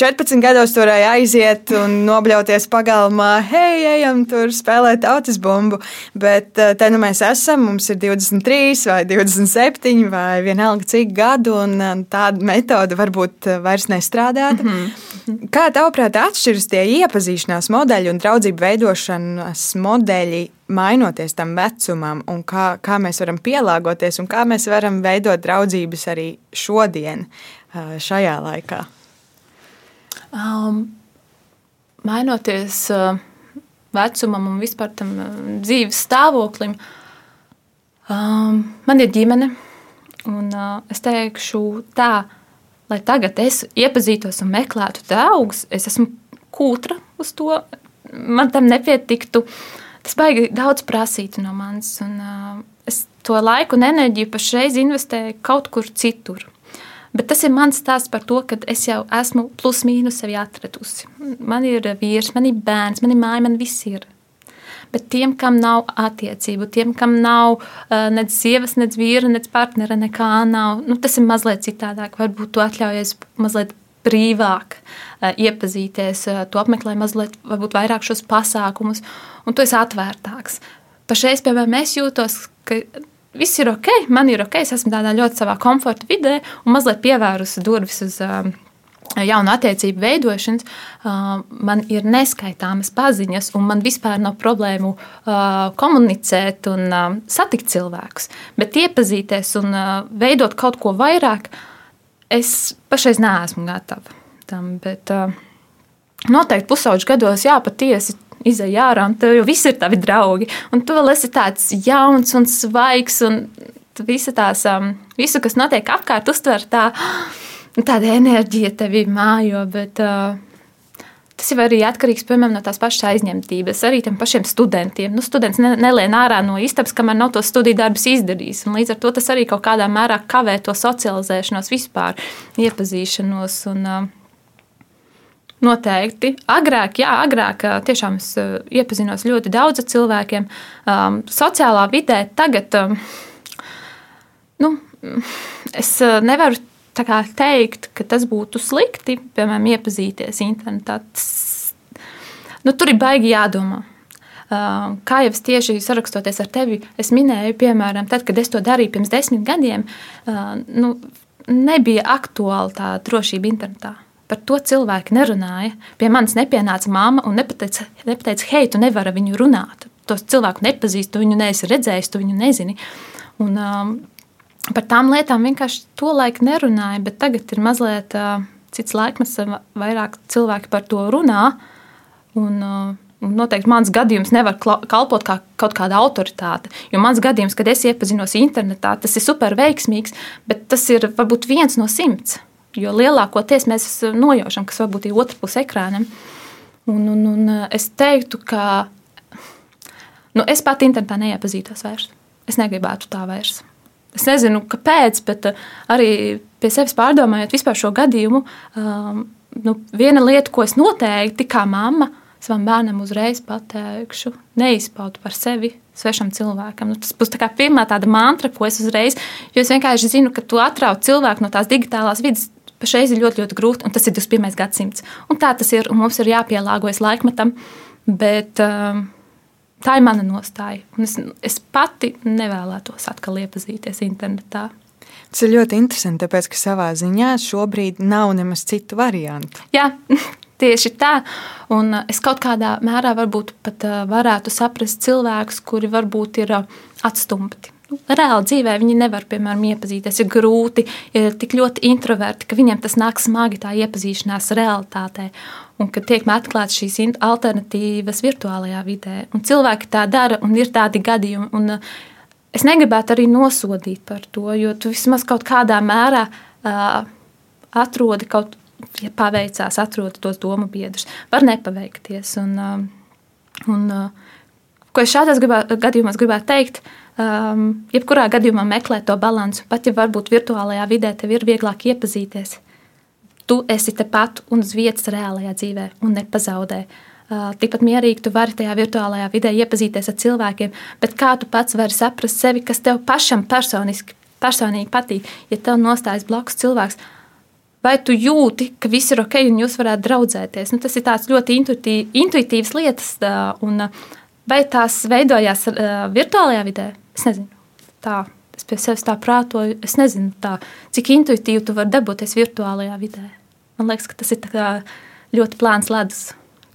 14 gados varēja aiziet un nobļauties pagalmā, hei, ejam tur spēlēt tautas bumbu. Bet eh, te nu mēs esam, mums ir 23 vai 27 vai vienalga cik gadu, un eh, tāda metode varbūt vairs nestrādāta. Mm -hmm. Kā tavuprāt atšķiras tie iepazīšanās modeļi un draudzību veidošanas modeļi mainoties tam vecumam, un kā, kā mēs varam pielāgoties, un kā mēs varam veidot draudzības arī šodien, šajā laikā? Um, mainoties uh, vecumam un vispār tam uh, dzīves stāvoklim, um, man ir ģimene. Un, uh, es teikšu, tā, lai tagad es iepazītos un meklētu draugus, es esmu kūtra uz to. Man tam nepietiktu. Tas baigi daudz prasītu no manis. Un, uh, es to laiku un enerģiju pašreiz investēju kaut kur citur. Bet tas ir mans stāsts par to, ka es jau esmu plus mīnus sevi atradusi. Man ir vīrs, man ir bērns, man ir māja, man viss ir. Bet tiem, kam nav attiecību, tiem, kam nav uh, nec sievas, nec vīra, nec partnera, nekā nav, nu, tas ir mazliet citādāk. Varbūt tu atļaujies mazliet brīvāk uh, iepazīties, uh, tu apmeklē mazliet vairāk šos pasākumus, un tu esi atvērtāks. Pašreiz, piemēram, es jūtos, ka viss ir ok, man ir ok, es esmu tādā ļoti savā komforta vidē un mazliet pievērusi durvis uz. Uh, Jaunu attiecību veidošanas, uh, man ir neskaitāmas paziņas, un man vispār nav problēmu uh, komunicēt un uh, satikt cilvēkus. Bet iepazīties un uh, veidot kaut ko vairāk, es pašreiz neesmu gatava tam. Bet, noteikti pusauģu gados, jā, patiesi izai ārā, un tev jau viss ir tavi draugi. Un tu vēl esi tāds jauns un svaigs, un visa tās, um, visu, kas notiek apkārt, uztver tā, tāda enerģija tevi mājo. Bet, uh, Tas jau arī atkarīgs piemēram, no tās pašas aizņemtības, arī tiem pašiem studentiem. Nu, students ne, nelien ārā no istabas, kamēr nav to studiju darbus izdarījis. Līdz ar to tas arī kaut kādā mērā kavē to socializēšanos, vispār iepazīšanos. Un, uh, Noteikti. Agrāk, jā, agrāk tiešām es iepazinos ļoti daudz cilvēkiem. Um, sociālā vidē tagad um, nu, es nevaru teikt, ka tas būtu slikti, piemēram, iepazīties internetā. Tas, nu, tur ir baigi jādomā. Uh, kā jau es tieši sarakstoties ar tevi, es minēju, piemēram, tad, kad es to darīju pirms desmit gadiem, uh, nu, nebija aktuāla tā drošība internetā. Par to cilvēki nerunāja. Pie manis nepienāca mamma un nepateica, nepateica hei, tu nevari viņu runāt. Tos cilvēku nepazīst, tu viņu neesi redzējis, tu viņu nezini. Un, um, par tām lietām vienkārši to laiku nerunāja, bet tagad ir mazliet uh, cits laikmets, vairāk cilvēki par to runā. Un, uh, noteikti mans gadījums nevar kalpot kā kaut kāda autoritāte. Jo mans gadījums, kad es iepazinos internetā, tas ir super veiksmīgs, bet tas ir varbūt viens no simts. Jo lielākoties mēs nojaušam, kas varbūt ir otrā pusē ekrānam. Un, un, un eh, es teiktu, ka nu, es pat internetā neiepazītos vairs. Es negribētu tā vairs. Es nezinu, kāpēc, bet eh, arī pie sevis pārdomājot šo gadījumu, um, nu, viena lieta, ko es noteikti kā mamma savam bērnam uzreiz pateikšu, neizpaudu par sevi svešam cilvēkam. Nu, tas būs tā pirmā tāda mantra, ko es uzreiz, jo es vienkārši zinu, ka tu atrauc cilvēku no tās digitālās vidas pašreiz ir ļoti, ļoti grūti, un tas ir 21. gadsimts. Un tā tas ir, un mums ir jāpielāgojas laikmetam. Bet um, tā ir mana nostāja. Es, es pati nevēlētos atkal iepazīties internetā. Tas ir ļoti interesanti, tāpēc ka savā ziņā šobrīd nav nemaz citu variantu. Jā, tieši tā. Un uh, es kaut kādā mērā varbūt pat uh, varētu saprast cilvēkus, kuri varbūt ir uh, atstumti reāli dzīvē viņi nevar, piemēram, iepazīties. Ir grūti, ir tik ļoti introverti, ka viņiem tas nāk smagi tā iepazīšanās realitātē. Un kad tiek meklētas šīs alternatīvas virtuālajā vidē, un cilvēki tā dara, un ir tādi gadījumi. Un uh, es negribētu arī nosodīt par to, jo tu vismaz kaut kādā mērā uh, atrodi kaut ja paveicās, atrodi tos domu biedrus. Var nepaveikties. Un, uh, un, uh, ko es šādos gadījumos gribētu teikt, uh, um, jebkurā gadījumā meklēt to līdzsvaru. Pat ja varbūt virtuālajā vidē tev ir vieglāk iepazīties, tu esi tepat un uz vietas reālajā dzīvē un nepazaudē. Uh, tikpat mierīgi tu vari tajā virtuālajā vidē iepazīties ar cilvēkiem, bet kā tu pats vari saprast sevi, kas tev pašam personiski, personīgi patīk, ja tev nostājas blakus cilvēks, vai tu jūti, ka viss ir ok un jūs varētu draudzēties. Nu, tas ir ļoti intuitīv, intuitīvs lietas, un vai tās veidojās virtuālajā vidē? Es nezinu. Tā, es pie sevis tā prātoju. Es nezinu, tā, cik intuitīvi tu vari dabūties virtuālajā vidē. Man liekas, ka tas ir ļoti plāns ledus,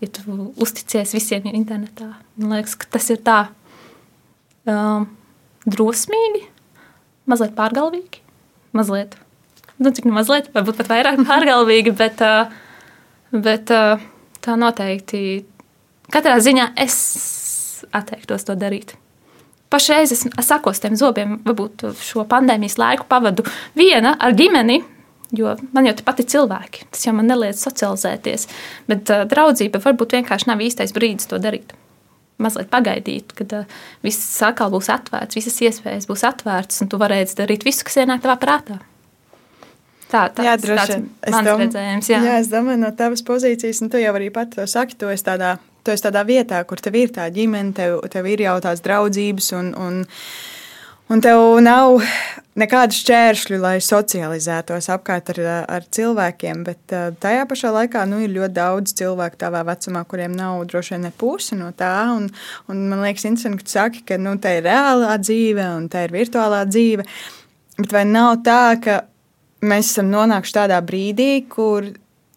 ja tu uzticies visiem internetā. Man liekas, ka tas ir tā um, drosmīgi, mazliet pārgalvīgi, mazliet nu, cik nu mazliet, varbūt pat vairāk pārgalvīgi, bet, bet tā noteikti katrā ziņā es atteiktos to darīt. Pašreiz es sakos tiem zobiem, varbūt šo pandēmijas laiku pavadu viena ar ģimeni, jo man jau ir cilvēki. Tas jau man neliedz socializēties. Bet uh, draudzība varbūt vienkārši nav īstais brīdis to darīt. Mazliet pagaidīt, kad uh, viss atkal būs atvērts, visas iespējas būs atvērtas, un tu varēsi darīt visu, kas ienāk tavā prātā. Tā, tā, jā, droši vien. Tas ir mans redzējums. Jā. jā, es domāju, no tavas pozīcijas, un tu jau arī pati to saki, tu esi tādā, tu esi tādā vietā, kur tev ir tā ģimene, tev, tev ir jau tās draudzības, un, un, un tev nav nekādu šķēršļu, lai socializētos apkārt ar, ar cilvēkiem. Bet tajā pašā laikā nu, ir ļoti daudz cilvēku tavā vecumā, kuriem nav droši vien ne pusi no tā. Un, un man liekas, interesanti, ka tu saki, ka nu, tā ir reālā dzīve un tā ir virtuālā dzīve. Bet vai nav tā, ka mēs esam nonākuši tādā brīdī, kur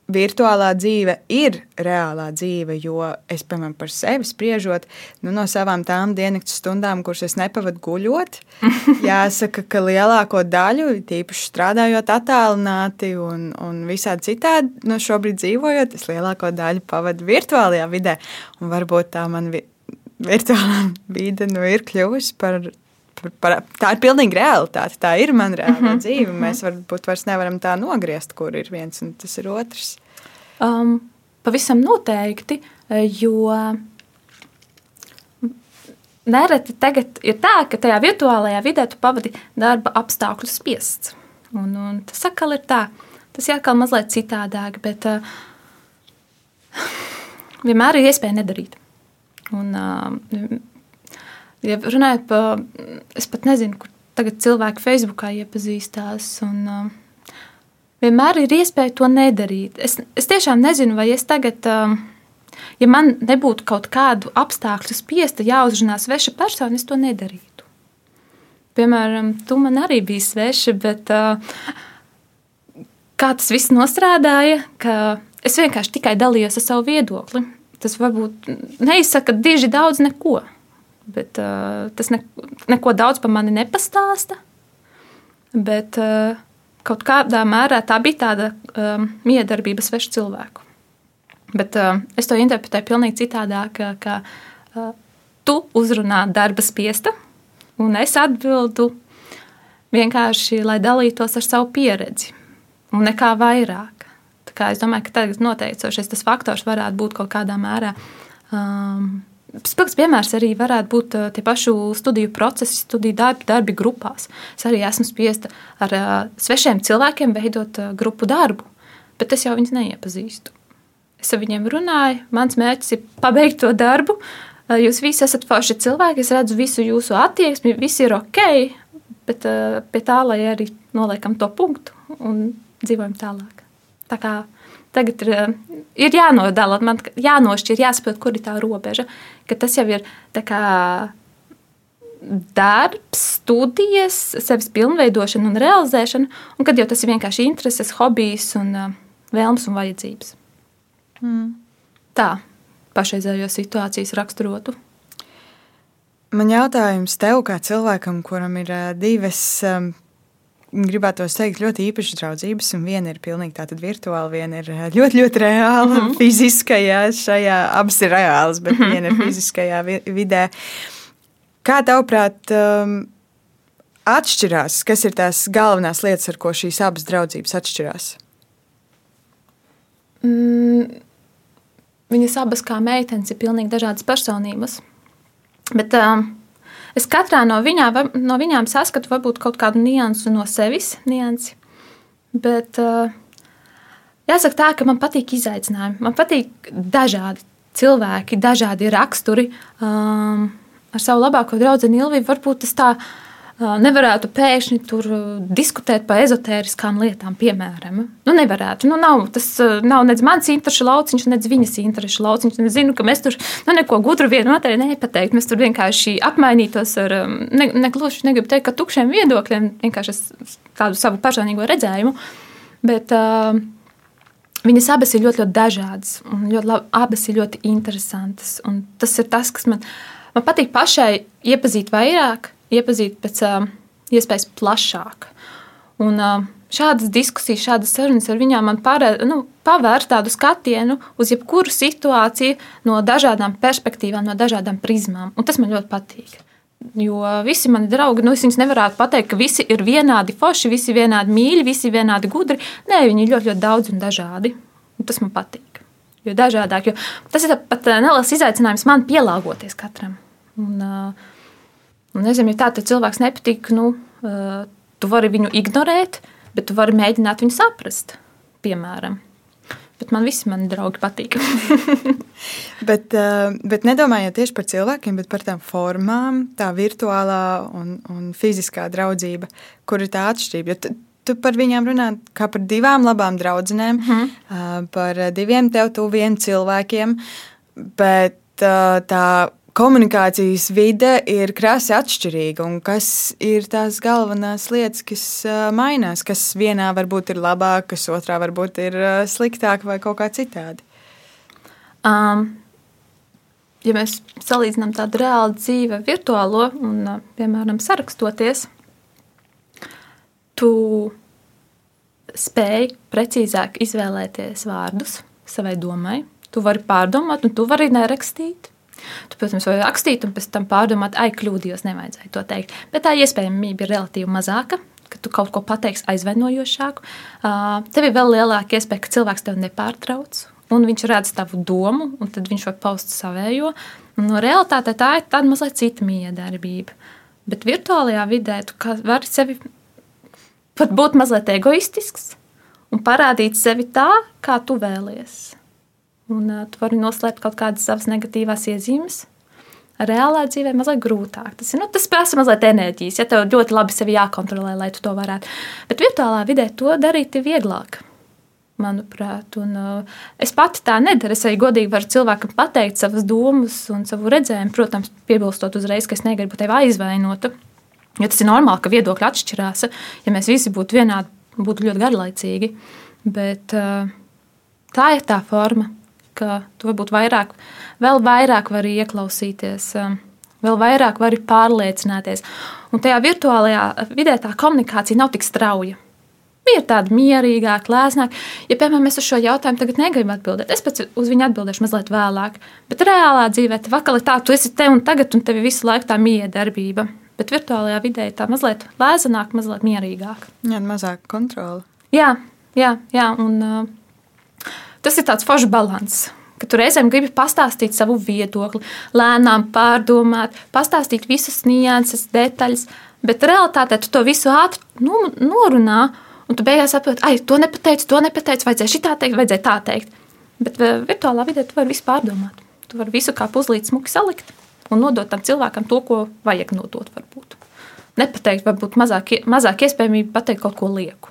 virtuālā dzīve ir reālā dzīve. Jo es, piemēram, par sevi spriežot, nu, no savām tām diennakts stundām, kuras es nepavadu guļot, jāsaka, ka lielāko daļu, tīpaši strādājot attālināti un, un visādi citādi, no nu, šobrīd dzīvojot, es lielāko daļu pavadu virtuālajā vidē. Un varbūt tā man virtuālā vide nu, ir kļuvusi par par, tā ir pilnīgi realitāte. Tā ir mana reāla mm -hmm. dzīve. Mēs varbūt vairs nevaram tā nogriezt, kur ir viens un tas ir otrs. Um, pavisam noteikti, jo nereti tagad ir tā, ka tajā virtuālajā vidē tu pavadi darba apstākļu spiests. Un, un tas atkal ir tā. Tas ir atkal mazliet citādāk, bet uh, vienmēr ir iespēja nedarīt. Un, uh, Ja runājot par, es pat nezinu, kur tagad cilvēki Facebookā iepazīstās. Un, uh, vienmēr ir iespēja to nedarīt. Es, es tiešām nezinu, vai es tagad, uh, ja man nebūtu kaut kādu apstākļu spiesta jāuzrunā sveša persona, es to nedarītu. Piemēram, tu man arī biji sveša, bet uh, kā tas viss nostrādāja, ka es vienkārši tikai dalījos ar savu viedokli. Tas varbūt neizsaka diži daudz neko. Bet, uh, tas ne, neko daudz par mani nepastāsta. Bet uh, kaut kādā mērā tā bija tāda um, miedarbība svešu cilvēku. Bet uh, es to interpretēju pavisam citādāk, ka uh, tu uzrunā darba spiesta, un es atbildu vienkārši, lai dalītos ar savu pieredzi, un nekā vairāk. Tā kā es domāju, ka tagad noteicošais tas faktors varētu būt kaut kādā mērā um, Spilgts piemērs arī varētu būt uh, tie paši studiju procesi, studiju darbi, darbi grupās. Es arī esmu spiesta ar uh, svešiem cilvēkiem veidot uh, grupu darbu, bet es jau viņus neiepazīstu. Es ar viņiem runāju, mans mērķis ir pabeigt to darbu. Jūs visi esat forši cilvēki, es redzu visu jūsu attieksmi, viss ir ok, bet pie tā, lai arī noliekam to punktu un dzīvojam tālāk. Tā kā Tagad ir, eh, ir jānodala, man jānošķir, jāsaprot, kur ir tā robeža. Tas jau ir kā, darbs, studijas, sevis pilnveidošana un realizēšana, un kad jau tas ir vienkārši intereses, hobijs un uh, vēlmes un vajadzības. Mm. Tā pašreizējo situācijas raksturotu. Man jautājums tev, kā cilvēkam, kuram ir uh, divas gribētu teikt, ļoti īpašas draudzības. Viena ir pilnīgi tāda virtuāla, viena ir eh, ļoti, ļoti reāla, mm -hmm. fiziskajā, šajā abas ir reālas, bet mm -hmm. viena ir fiziskajā vidē. Kā tavuprāt, um, atšķirās, kas ir tās galvenās lietas, ar ko šīs abas draudzības atšķirās? Mm, viņas abas kā meitenes ir pilnīgi dažādas personības. Bet um, Es katrā no, viņā, no viņām saskatu varbūt kaut kādu niansu no sevis, niansi. Bet uh, jāsaka tā, ka man patīk izaicinājumi. Man patīk dažādi cilvēki, dažādi raksturi. Um, ar savu labāko draugu Ilviju varbūt tas tā nevarētu pēkšņi tur diskutēt par ezotēriskām lietām, piemēram. Nu, nevarētu. Nu, nav, tas nav nec mans interešu lauciņš, nec viņas interešu lauciņš. Es zinu, ka mēs tur nu, neko gudru vienu otrai nepateikt. Mēs tur vienkārši apmainītos ar, ne, ne gluži negribu teikt, ka tukšiem viedokļiem, vienkārši tādu savu personīgo redzējumu. Bet, uh, Viņas abas ir ļoti, ļoti dažādas, un ļoti labi, abas ir ļoti interesantas. Un tas ir tas, kas man, man patīk pašai iepazīt vairāk, iepazīt pēc iespējas plašāk. Un, šādas diskusijas, šādas sarunas ar viņām man parāda, nu, pavēr tādu skatienu uz jebkuru situāciju no dažādām perspektīvām, no dažādām prizmām. Un tas man ļoti patīk. Jo visi mani draugi, nu, es viņus nevarētu pateikt, ka visi ir vienādi forši, visi vienādi mīļi, visi vienādi gudri. Nē, viņi ir ļoti, ļoti daudz un dažādi. Un tas man patīk. Jo dažādāk, jo tas ir pat neliels izaicinājums man pielāgoties katram. Un, uh, nezinu, ja tā cilvēks nepatīk, nu, uh, tu vari viņu ignorēt, bet tu vari mēģināt viņu saprast, piemēram. Bet man visi mani draugi patīk. bet, uh, bet nedomājot tieši par cilvēkiem, bet par tām formām, tā virtuālā un, un fiziskā draudzība, kur ir tā atšķirība. Jo tu par viņiem runā kā par divām labām draudzenēm, mm -hmm. par diviem tev tuviem cilvēkiem, bet tā komunikācijas vide ir krasi atšķirīga. Kas ir tās galvenās lietas, kas mainās? Kas vienā varbūt ir labāk, kas otrā varbūt ir sliktāk vai kaut kā citādi? Um, ja mēs salīdzinām tādu reālu dzīvi, virtuālo un, piemēram, sarakstoties, tu spēj precīzāk izvēlēties vārdus savai domai. Tu vari pārdomāt, un tu vari nerakstīt. Tu, protams, vari rakstīt un pēc tam pārdomāt, ai, kļūdījos, nevajadzēja to teikt. Bet tā iespējamība ir relatīvi mazāka. Ka tu kaut ko pateiksi aizvainojošāku. Tev ir vēl lielāka iespēja, ka cilvēks tevi nepārtrauc, un viņš redz tavu domu, un tad viņš var paust savējo. No realitātē tā ir tāda mazliet cita miedarbība. Bet virtuālajā vidē tu vari sevi pat būt mazliet egoistisks un parādīt sevi tā, kā tu vēlies. Un uh, tu vari noslēpt kaut kādas savas negatīvās iezīmes. Reālā dzīvē mazliet grūtāk. Tas, nu, tas prasa mazliet enerģijas, ja tev ļoti labi sevi jākontrolē, lai tu to varētu. Bet virtuālā vidē to darīt ir vieglāk. Manuprāt, un, uh, es pati tā nedaru. Es arī godīgi varu cilvēkam pateikt savas domas un savu redzējumu. Protams, piebilstot uzreiz, ka es negribu tevi aizvainot. Jo tas ir normāli, ka viedokļi atšķirās. Ja mēs visi būtu vienādi, būtu ļoti garlaicīgi. Bet uh, tā ir tā forma ka tu varbūt vairāk, vēl vairāk vari ieklausīties, um, vēl vairāk vari pārliecināties. Un tajā virtuālajā vidē tā komunikācija nav tik strauja. Ir tāda mierīgāka, lēsnāka. Ja, piemēram, mēs uz šo jautājumu tagad negribam atbildēt, es pats uz viņu atbildēšu mazliet vēlāk. Bet reālā dzīvē tā vakar ir tā, tu esi te un tagad, un tev ir visu laiku tā miedarbība. Bet virtuālajā vidē tā mazliet lēnāka, mazliet mierīgāka. Jā, mazāk kontrole. Jā, jā, jā un uh, tas ir tāds foršs balans. Ka tu reizēm gribi pastāstīt savu viedokli, lēnām pārdomāt, pastāstīt visas nianses, detaļas, bet realitātē tu to visu ātri nu, norunā, un tu beigās saproti, ah, to nepateici, to nepateici, vajadzēja šitā teikt, vajadzēja tā teikt. Bet eh, virtuālā vidē tu vari visu pārdomāt. Tu vari visu kā puzlīti smuki salikt un nodot tam cilvēkam to, ko vajag nodot. Varbūt. Nepateikt, varbūt mazāk, mazāk iespējamība pateikt kaut ko lieku.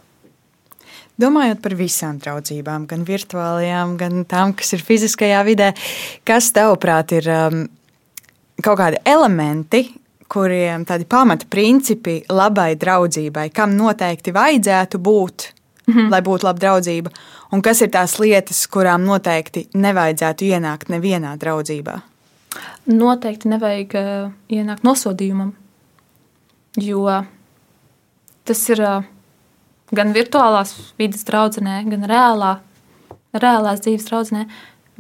Domājot par visām draudzībām, gan virtuālajām, gan tām, kas ir fiziskajā vidē, kas tavuprāt ir um, kaut kādi elementi, kuriem tādi pamata principi labai draudzībai, kam noteikti vajadzētu būt, mm -hmm. lai būtu laba draudzība, un kas ir tās lietas, kurām noteikti nevajadzētu ienākt nevienā draudzībā? Noteikti nevajag uh, ienākt nosodījumam, jo tas ir. Uh, gan virtuālās vidas draudzenē, gan reālā, reālās dzīves draudzenē,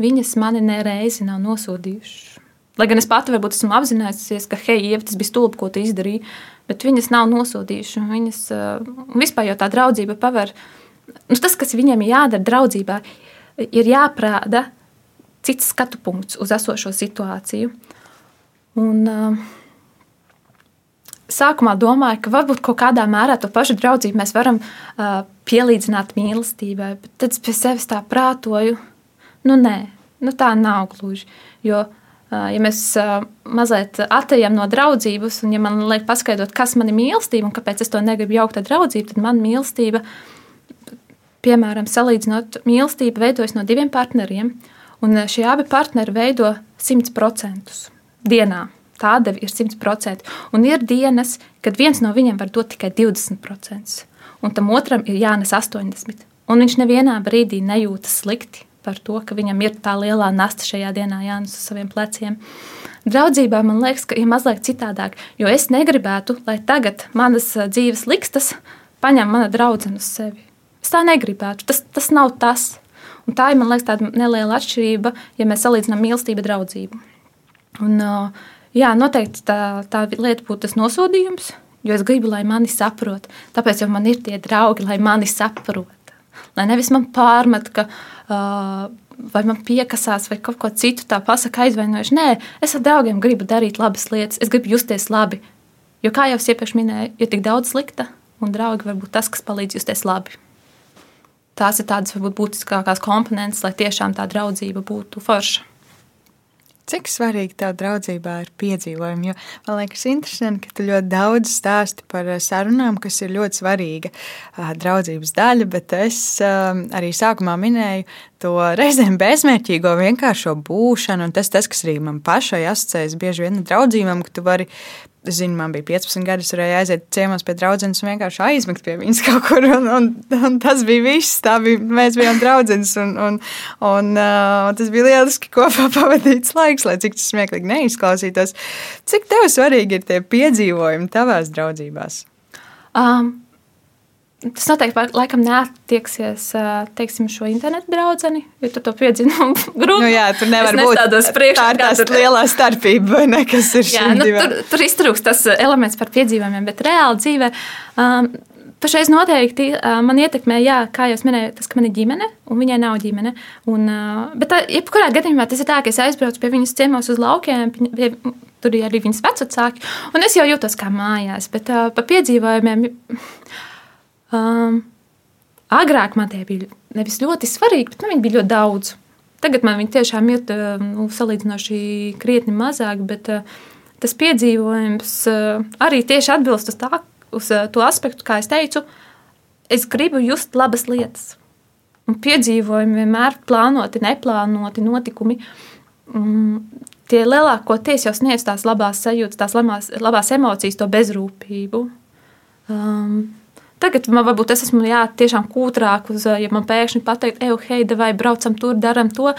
viņas mani nereizi nav nosodījušas. Lai gan es pati varbūt esmu apzinājusies, ka, hei, Ieva, tas bija stulbi, ko tu izdarīji, bet viņas nav nosodījušas. Viņas uh, vispār jau tā draudzība paver. Nu, tas, kas viņiem ir jādara draudzībā, ir jāprāda cits skatu punkts uz esošo situāciju. Un, uh, sākumā domāju, ka varbūt kaut kādā mērā to pašu draudzību mēs varam uh, pielīdzināt mīlestībai, bet tad es pie sevis tā prātoju, nu nē, nu tā nav gluži. Jo Ja mēs mazliet atejam no draudzības, un ja man liek paskaidrot, kas man ir mīlestība un kāpēc es to negribu jaukt ar draudzību, tad man mīlestība, piemēram, salīdzinot, mīlestība veidojas no diviem partneriem, un šie abi partneri veido 100% dienā. Tā deva ir 100%. Un ir dienas, kad viens no viņiem var dot tikai 20%, un tam otram ir jānes 80%. Un viņš nevienā brīdī nejūtas slikti par to, ka viņam ir tā lielā nasta šajā dienā jānes uz saviem pleciem. Draudzībā man liekas, ka ir mazliet citādāk, jo es negribētu, lai tagad manas dzīves likstas paņem mana draudzene uz sevi. Es tā negribētu. Tas, tas nav tas. Un tā ir, man liekas, tāda neliela atšķirība, ja mēs salīdzinām mīlestību ar draudzību. Un, jā, noteikti tā, tā lieta būtu tas nosodījums, jo es gribu, lai mani saprot. Tāpēc jau man ir tie draugi, lai mani saprot. Lai nevis man pārmet, ka uh, vai man piekasās, vai kaut ko citu tā pasakā aizvainojuši. Nē, es ar draugiem gribu darīt labas lietas, es gribu justies labi. Jo, kā jau es iepriekš minēju, ir tik daudz slikta, un draugi var būt tas, kas palīdz justies labi. Tās ir tādas varbūt būtiskākās komponentes, lai tiešām tā draudzība būtu forša. Cik svarīgi tev draudzībā ir piedzīvojumi? Jo man liekas, interesanti, ka tu ļoti daudz stāsti par eh, sarunām, kas ir ļoti svarīga eh, draudzības daļa, bet es eh, arī sākumā minēju to reizēm bezmērķīgo vienkāršo būšanu, un tas, tas kas arī man pašai asociējas bieži vien ar draudzībām, ka tu vari Es zinu, man bija 15 gadi, es varēju aiziet ciemos pie draudzenes un vienkārši aizmigt pie viņas kaut kur. Un, un, un tas bija viss. Bija, mēs bijām draudzenes. Un, un, un, uh, tas bija lieliski kopā pavadīts laiks, lai cik tas smieklīgi neizklausītos. Cik tev svarīgi ir tie piedzīvojumi tavās draudzībās? Um, Tas noteikti laikam neattieksies teiksim, šo internetu draugu, jo tu to piedzini no grupas. Nu, jā, tur nevar būt tādas priekšstats. Tā ir tā lielā starpība, vai ne, kas ir jā, nu, tur, tur iztrūks tas elements par piedzīvojumiem, bet reāli dzīvē. Um, Pašreiz noteikti uh, man ietekmē, jā, kā jau minēju, tas, ka man ir ģimene, un viņai nav ģimene. Un, uh, bet, tā, jebkurā gadījumā tas ir tā, ka es aizbraucu pie viņas ciemos uz laukiem, pie, tur ir arī viņas vecāki, un es jau jūtos kā mājās. Bet uh, par piedzīvojumiem Um, agrāk man tie bija nevis ļoti svarīgi, bet nu, viņi bija ļoti daudz. Tagad man viņi tiešām ir nu, salīdzinoši krietni mazāk, bet uh, tas piedzīvojums uh, arī tieši atbilst uz, tā, uz uh, to aspektu, kā es teicu, es gribu just labas lietas. Un piedzīvojumi vienmēr plānoti, neplānoti notikumi. Um, tie lielākoties jau sniedz tās labās sajūtas, tās labās, labās emocijas, to bezrūpību. Um, Tagad man varbūt es esmu jā, tiešām kūtrāk, uz, ja man pēkšņi pateikt, ej, hei, vai braucam tur, darām to.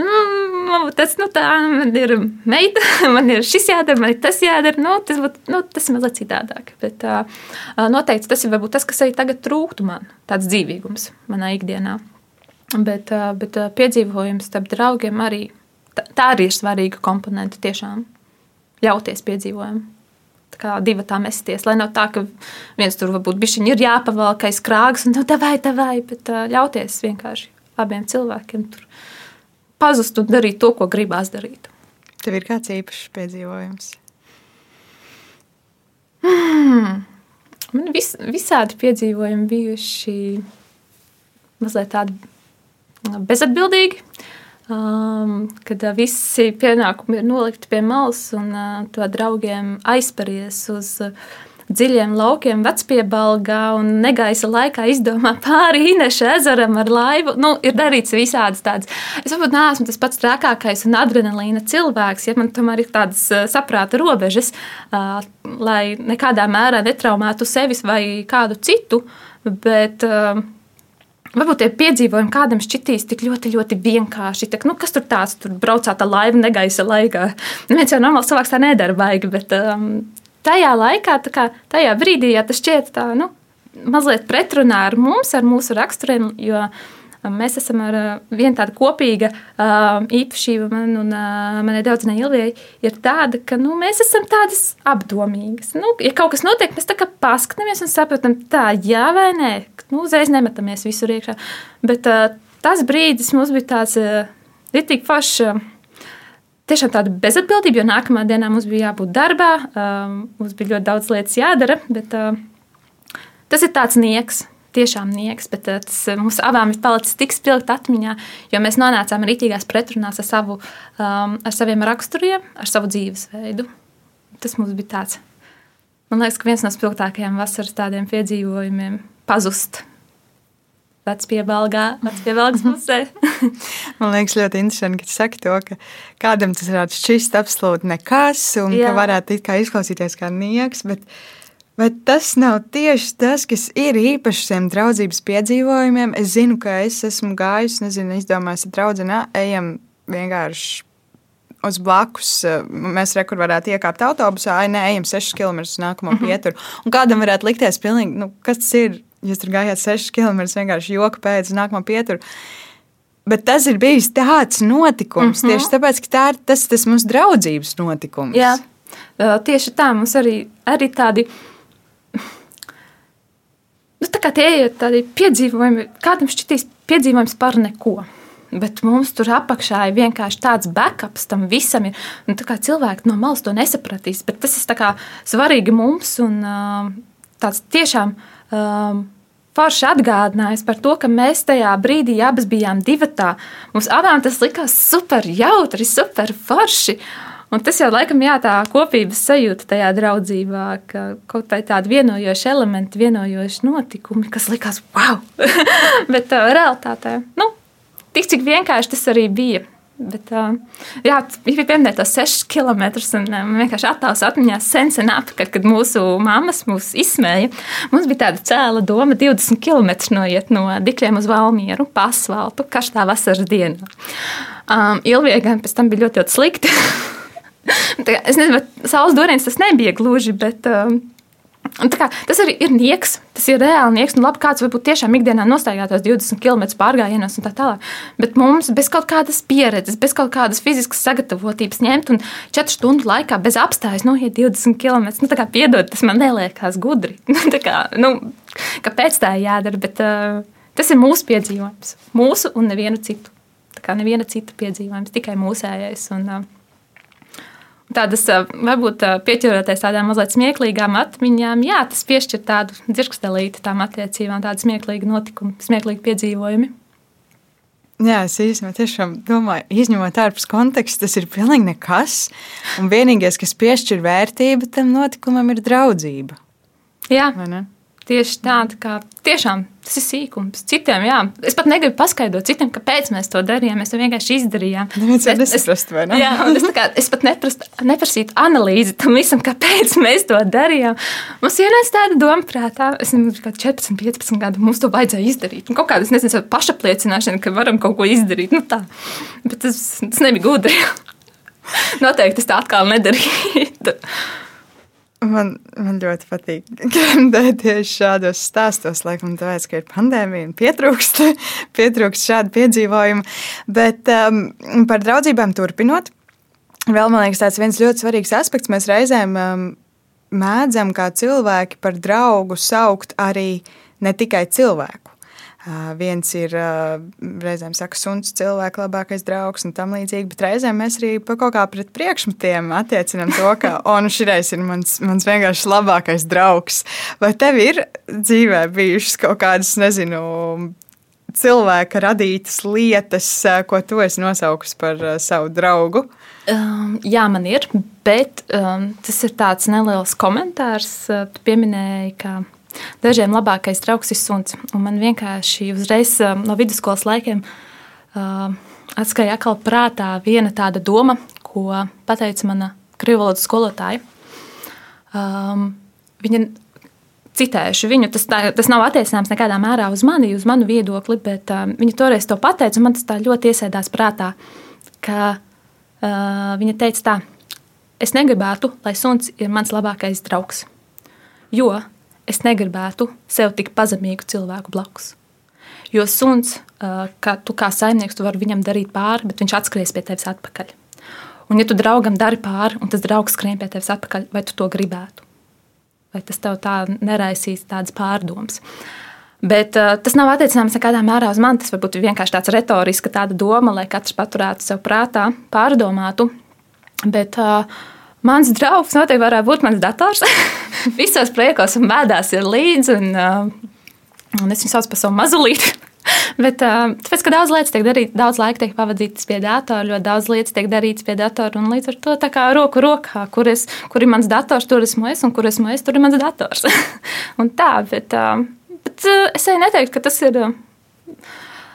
Mm, tas, nu, tā, man ir meita, man ir šis jādara, man ir tas jādara. Nu, tas, nu, tas ir mazliet citādāk. Bet uh, noteikti tas ir tas, kas arī tagad trūktu man, tāds dzīvīgums manā ikdienā. Bet, uh, bet uh, piedzīvojums starp draugiem arī tā, tā arī ir svarīga komponente tiešām ļauties piedzīvojumam kā divi tā mesties. Lai nav tā, ka viens tur varbūt bišķiņi ir jāpavalk aiz krāgas un nu, davai, davai, bet ļauties vienkārši abiem cilvēkiem tur pazust un darīt to, ko gribās darīt. Tev ir kāds īpašs piedzīvojums? Mm. Man vis, visādi piedzīvojumi bijuši mazliet tādi bezatbildīgi. Uh, Um, kad uh, visi pienākumi ir nolikti pie malas un uh, to draugiem aizpēries uz uh, dziļiem laukiem, vecpiebalgā un negaisa laikā izdomā pāri Ineša ezeram ar laivu. Nu, ir darīts visādas tādas. Es varbūt neesmu tas pats trakākais un adrenalīna cilvēks, ja man tomēr ir tādas saprāta robežas, uh, lai nekādā mērā netraumētu sevis vai kādu citu. Bet, uh, Varbūt tie piedzīvojumi kādam šķitīs tik ļoti, ļoti vienkārši. Tā, nu, kas tur tāds tur braucāt ar laivu negaisa laikā? Neviens jau normāls cilvēks tā nedara baigi, bet um, tajā laikā, kā, tajā brīdī, ja tas šķiet tā, nu, mazliet pretrunā ar mums, ar mūsu raksturiem, jo mēs esam ar uh, vienu tādu kopīgu uh, īpašību, man un uh, manai draudzenei Ilvijai, ir tāda, ka nu, mēs esam tādas apdomīgas. Nu, ja kaut kas notiek, mēs tā kā paskatāmies un saprotam, tā jā vai nē, nu, uzreiz nemetamies visur iekšā. Bet tas brīdis mums bija tāds ritīgi foršs. Tiešām tāda bezatbildība, jo nākamā dienā mums bija jābūt darbā, uh, mums bija ļoti daudz lietas jādara, bet uh, tas ir tāds nieks. Tiešām nieks, bet tas mums abām ir palicis tik spilgt atmiņā, jo mēs nonācām rītīgās pretrunās ar, savu, um, ar saviem raksturiem, ar savu dzīvesveidu. Tas mums bija tāds, man liekas, ka viens no spilgtākajiem vasaras tādiem piedzīvojumiem pazust vecpiebalgā, vecpiebalgas pusē. Man liekas, ļoti interesanti, ka tu saki to, ka kādam tas varētu šķist absolūti nekas, un Jā. ka varētu it kā izklausīties kā nieks, bet, bet tas nav tieši tas, kas ir īpaši šiem draudzības piedzīvojumiem. Es zinu, ka es esmu gājis, nezinu, izdomājis draudzenā, ejam vienkārši uz blakus. Mēs rekur varētu iekāpt autobusā, ai, nē, ejam 6 km uz nākamo mm -hmm. pieturu. Un kādam varētu likties pilnīgi, nu, kas tas ir? Jūs tur gājāt 6 km vienkārši joka pēc nākamā pietura. Bet tas ir bijis tāds notikums, mm -hmm. tieši tāpēc, ka tā ir tas, tas mūsu draudzības notikums. Jā, tieši tā mums arī, arī tādi. Kā tie ir tādi piedzīvojumi, kādam šķitīs piedzīvojums par neko. Bet mums tur apakšā ir vienkārši tāds backups tam visam. Ir, nu, cilvēki no malas to nesapratīs, bet tas ir svarīgi mums un uh, tāds tiešām. Um, forši atgādinājis par to, ka mēs tajā brīdī abas bijām divatā. Mums abām tas likās super jautri, super forši. Un tas jau laikam jā, tā kopības sajūta tajā draudzībā, ka kaut kā tādi vienojoši elementi, vienojoši notikumi, kas likās wow! Bet uh, realitātē, nu, tik cik vienkārši tas arī bija. Bet, uh, jā, bija pieminēta tos 6 km. Un, uh, man vienkārši attēls atmiņā sen, sen atpakaļ, kad mūsu mammas mūs izsmēja. Mums bija tāda cēla doma 20 km noiet no Dikļiem uz Valmieru pa asfaltu kaštā vasaras dienā. Um, Ilviegam pēc tam bija ļoti, ļoti slikti. es nezinu, vai saules dūriens tas nebija gluži, bet. Um, Kā, tas arī ir nieks, tas ir reāli nieks. Nu, labi, kāds varbūt tiešām ikdienā nostaigātos 20 km pārgājienos un tā tālāk. Bet mums bez kaut kādas pieredzes, bez kaut kādas fiziskas sagatavotības ņemt un 4 stundu laikā bez apstājas noiet 20 km. Nu, kā, piedod, tas man neliekas gudri. Nu, kā, nu, kāpēc tā jādara? Bet, uh, tas ir mūsu piedzīvojums. Mūsu un nevienu citu. Tā kā neviena cita piedzīvojums, tikai mūsējais. Un, uh, tādas varbūt pieķeroties tādām mazliet smieklīgām atmiņām, jā, tas piešķir tādu dzirkstelīti tām attiecībām, tādu smieklīgu notikumu, smieklīgu piedzīvojumu. Jā, es īstenībā tiešām domāju, izņemot ārpus konteksta, tas ir pilnīgi nekas. Un vienīgais, kas piešķir vērtību tam notikumam, ir draudzība. Jā, tieši tāda, kā tiešām tas ir sīkums. Citiem, jā, es pat negribu paskaidrot citiem, kāpēc mēs to darījām. Mēs to vienkārši izdarījām. Neviens to nesaprast, vai ne? Jā, es, kā, es pat neprast, neprasītu analīzi tam visam, kāpēc mēs to darījām. Mums ienāca tāda doma prātā, es nezinu, kā 14, 15 gadu mums to vajadzēja izdarīt. Un kaut kāda, es nezinu, pašapliecināšana, ka varam kaut ko izdarīt. Nu, tā. Bet tas, tas nebija gudri. Noteikti es tā atkal nedarītu. Man, man ļoti patīk gremdēties šādos stāstos, laikam tāpēc, ka ir pandēmija un pietrūkst, pietrūkst šādu piedzīvojumu. Bet um, par draudzībām turpinot, vēl man liekas tāds viens ļoti svarīgs aspekts. Mēs reizēm um, mēdzam kā cilvēki par draugu saukt arī ne tikai cilvēku. Viens ir reizēm saka, suns, cilvēka labākais draugs un tam līdzīgi, bet reizēm mēs arī kaut kā pret priekšmetiem attiecinām to, ka, o, nu šis ir mans, mans vienkārši labākais draugs. Vai tev ir dzīvē bijušas kaut kādas, nezinu, cilvēka radītas lietas, ko tu esi nosaukusi par savu draugu? Um, jā, man ir, bet um, tas ir tāds neliels komentārs. Tu pieminēji, ka Dažiem labākais draugs ir suns. Un man vienkārši uzreiz um, no vidusskolas laikiem uh, atskaitīja atkal prātā viena tāda doma, ko teica mana krievu valodas skolotāja. Um, viņa citēšu viņu, tas, tā, tas nav attiecināms nekādā mērā uz mani, uz manu viedokli, bet um, viņa toreiz to pateica, man tas ļoti iesēdās prātā, ka uh, viņa teica tā, es negribētu, lai suns ir mans labākais draugs, jo es negribētu sev tik pazemīgu cilvēku blakus. Jo suns, ka tu kā saimnieks, tu vari viņam darīt pāri, bet viņš atskries pie tevis atpakaļ. Un, ja tu draugam dari pāri, un tas draugs skrien pie tevis atpakaļ, vai tu to gribētu? Vai tas tev tā neraisīs tādas pārdomas? Bet uh, tas nav attiecināms nekādā mērā uz mani. Tas varbūt ir vienkārši tāds retorisks doma, lai katrs paturētu sev prātā, pārdomātu. Bet uh, Mans draugs noteikti varētu būt mans dators. Visos priekos un bēdās ir līdzi. Un, uh, Un es viņu saucu par savu mazulīti. Bet, uh, tāpēc, ka daudz lietas tiek darītas, daudz laika tiek pavadīts pie datora, ļoti daudz lietas tiek darītas pie datora. Līdz ar to tā kā roku rokā, kur, es, kur ir mans dators, tur esmu es, un kur esmu es, tur ir mans dators. un tā, bet, uh, bet es arī neteiktu, ka tas ir.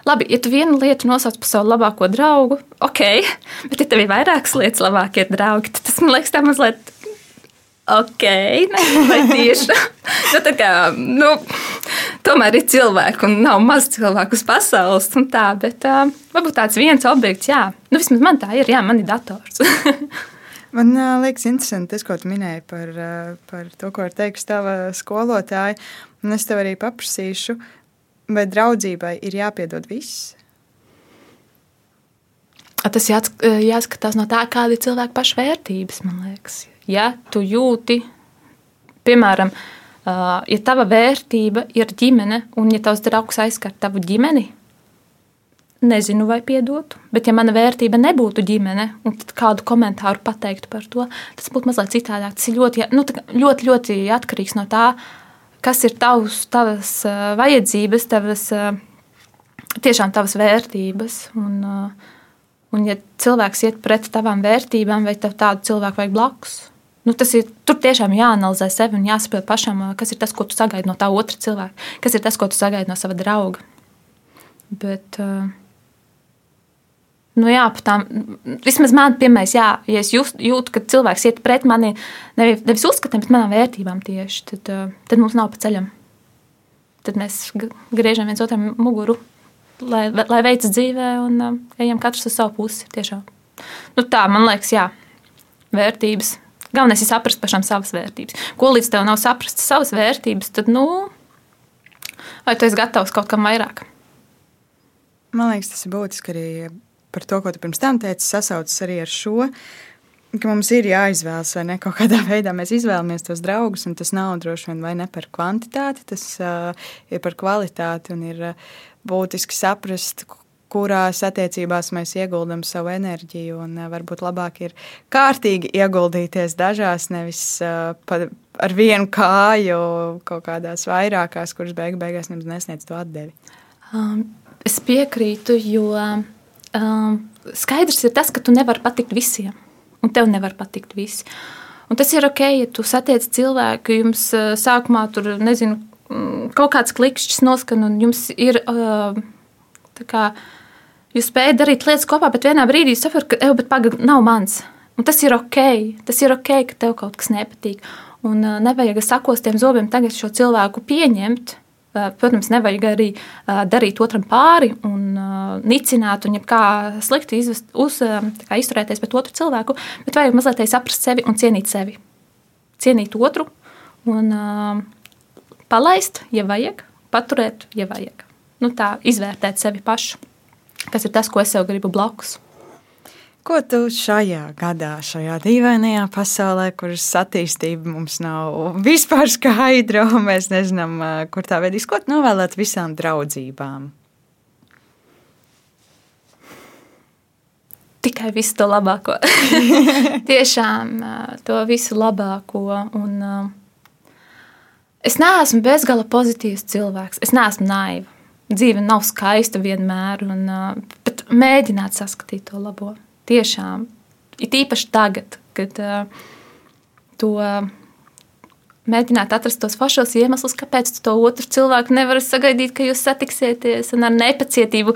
Labi, ja tu vienu lietu nosauc par savu labāko draugu, ok, bet ja tev ir vairākas lietas, labākie draugi, tad tas man liekas tā mazliet ok, vai tieši. nu, tā kā, nu, tomēr ir cilvēki un nav maz cilvēku uz pasaules. Tā, bet uh, varbūt tāds viens objekts, jā, nu, vismaz man tā ir, jā, man ir dators. Man liekas, interesanti tas, ko tu minēji par, par to, ko ir teikusi tava skolotāja. Un es tev arī paprasīšu, vai draudzībai ir jāpiedod viss? Tas jāskatās no tā, kāda ir cilvēka pašvērtības, man liekas. Ja tu jūti, piemēram, uh, Uh, ja tava vērtība ir ģimene, un ja tavs draugs aizskar tavu ģimeni, nezinu, vai piedotu. Bet, ja mana vērtība nebūtu ģimene, un kādu komentāru pateiktu par to, tas būtu mazliet citādāk. Tas ir ļoti, nu, ļoti, ļoti atkarīgs no tā, kas ir tavs, tavas uh, vajadzības, tavas, uh, tiešām tavas vērtības. Un, un ja cilvēks iet pret tavām vērtībām, vai tev tādu cilvēku vajag blakus, Nu, tas ir tur tiešām jāanalizē sevi un jāsaprot pašam, kas ir tas, ko tu sagaidi no tā otra cilvēka, kas ir tas, ko tu sagaidi no sava drauga. Bet, nu, jā, tām, vismaz man, piemēram, jā, ja es jūtu, jūtu, ka cilvēks iet pret mani nevis, nevis uzskatiem, bet manām vērtībām tieši, tad, tad mums nav pa ceļam. Tad mēs griežam viens otram muguru, lai, lai veicas dzīvē un ejam katrs uz savu pusi. Tiešām. Nu, tā, man liekas, jā, vērtības Galvenais ir saprast pašam savas vērtības. Ko līdz tev nav saprast savas vērtības, tad, nu, vai tu esi gatavs kaut kam vairāk? Man liekas, tas ir būtiski arī par to, ko tu pirms tam teici, sasaucas arī ar šo. Mums ir jāizvēlas, vai ne kaut kādā veidā mēs izvēlamies tos draugus, un tas nav droši vien vai ne par kvantitāti, tas uh, ir par kvalitāti. Ir uh, būtiski saprast, kurās attiecībās mēs ieguldam savu enerģiju. Un, uh, varbūt labāk ir kārtīgi ieguldīties dažās, nevis uh, pa, ar vienu kāju kaut kādās vairākās, kuras beig beigās nesniedz to atdevi. Um, es piekrītu, jo um, skaidrs ir tas, ka tu nevari patikt visiem, un tev nevar patikt visi. Un tas ir ok, ja tu satiec cilvēku, jums uh, sākumā tur, nezinu, mm, kaut kāds klikšķis noskan, un jums ir tā kā Jūs spējat darīt lietas kopā, bet vienā brīdī saprotat, ka, ej, pagaidi, nav mans. Un tas ir ok, tas ir ok, ka tev kaut kas nepatīk. Un uh, nevajag sakostiem zobiem tagad šo cilvēku pieņemt. Uh, protams, nevajag arī uh, darīt otram pāri un uh, nicināt, un kā slikti izvest, uz, kā izturēties pret otru cilvēku, bet vajag mazliet saprast sevi un cienīt sevi. Cienīt otru un palaist, ja vajag, paturēt, ja vajag. Nu, tā izvērtēt sevi pašu kas ir tas, ko es sev gribu blakus. Ko tu šajā gadā, šajā dīvainajā pasaulē, kuras attīstība mums nav vispār skaidra, un mēs nezinām, kur tā vedīs, ko novēlēt visām draudzībām? Tikai visu to labāko. Tiešām to visu labāko. Un, es neesmu bezgala pozitīvs cilvēks. Es neesmu naiva dzīve nav skaista vienmēr, un, bet mēģināt saskatīt to labo. Tiešām, it īpaši tagad, kad to mēģināt atrast tos pašos iemeslus, kāpēc to otru cilvēku nevar sagaidīt, ka jūs satiksieties un ar nepacietību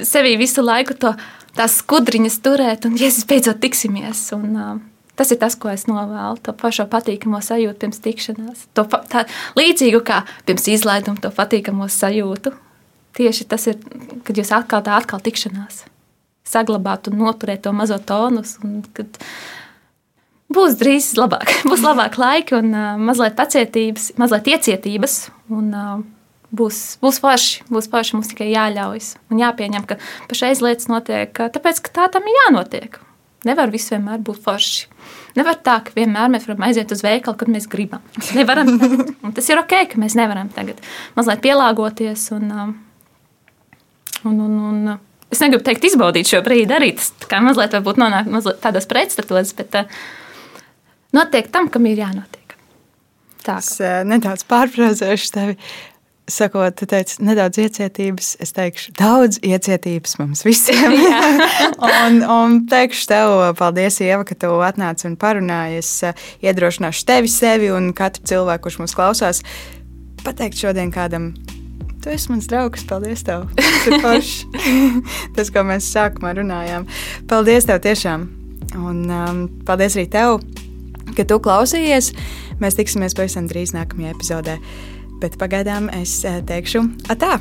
sevi visu laiku to tās skudriņas turēt, un jēzus beidzot tiksimies. Un, uh, Tas ir tas, ko es novēlu. To pašu patīkamo sajūtu pirms tikšanās. To tā, līdzīgu kā pirms izlaiduma, to patīkamo sajūtu. Tieši tas ir, kad jūs atkal tā atkal tikšanās, saglabāt un noturēt to mazo tonus. Būs drīz labāk, būs labāk laiki un uh, mazliet pacietības, mazliet iecietības. Un, uh, būs, būs forši, būs forši. Mums tikai jāļaujas un jāpieņem, ka pašreiz lietas notiek, tāpēc ka tā tam ir jānotiek. Nevar viss vienmēr būt forši. Nevar tā, ka vienmēr mēs varam aiziet uz veikalu, kad mēs gribam. Nevaram. Tas ir ok, ka mēs nevaram tagad mazliet pielāgoties. Un, un, un, un, es negribu teikt, izbaudīt šo brīdi arī. Tas kā mazliet nonāk mazliet tādos pretstatos, bet uh, notiek tam, kam ir jānotiek. Tā. Es uh, nedaudz pārfrāzēšu tevi. sakot, tu teici, nedaudz iecietības. Es teikšu, daudz iecietības mums visiem. un, un teikšu tev, paldies, Ieva, ka tu atnāci un parunāji. Es uh, iedrošināšu tevi, sevi un katru cilvēku, kurš mums klausās, pateikt šodien kādam. Tu esi mans draugs, paldies tev. Tas. Tas, ko mēs sākumā runājām. Paldies tev tiešām. Un um, paldies arī tev, ka tu klausījies. Mēs tiksimies pavisam drīz nākamajā epizodē bet pagaidām es eh, teikšu atā.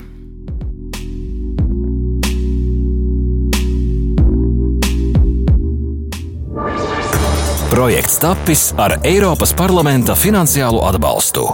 Projekts tapis ar Eiropas parlamenta finansiālo atbalstu.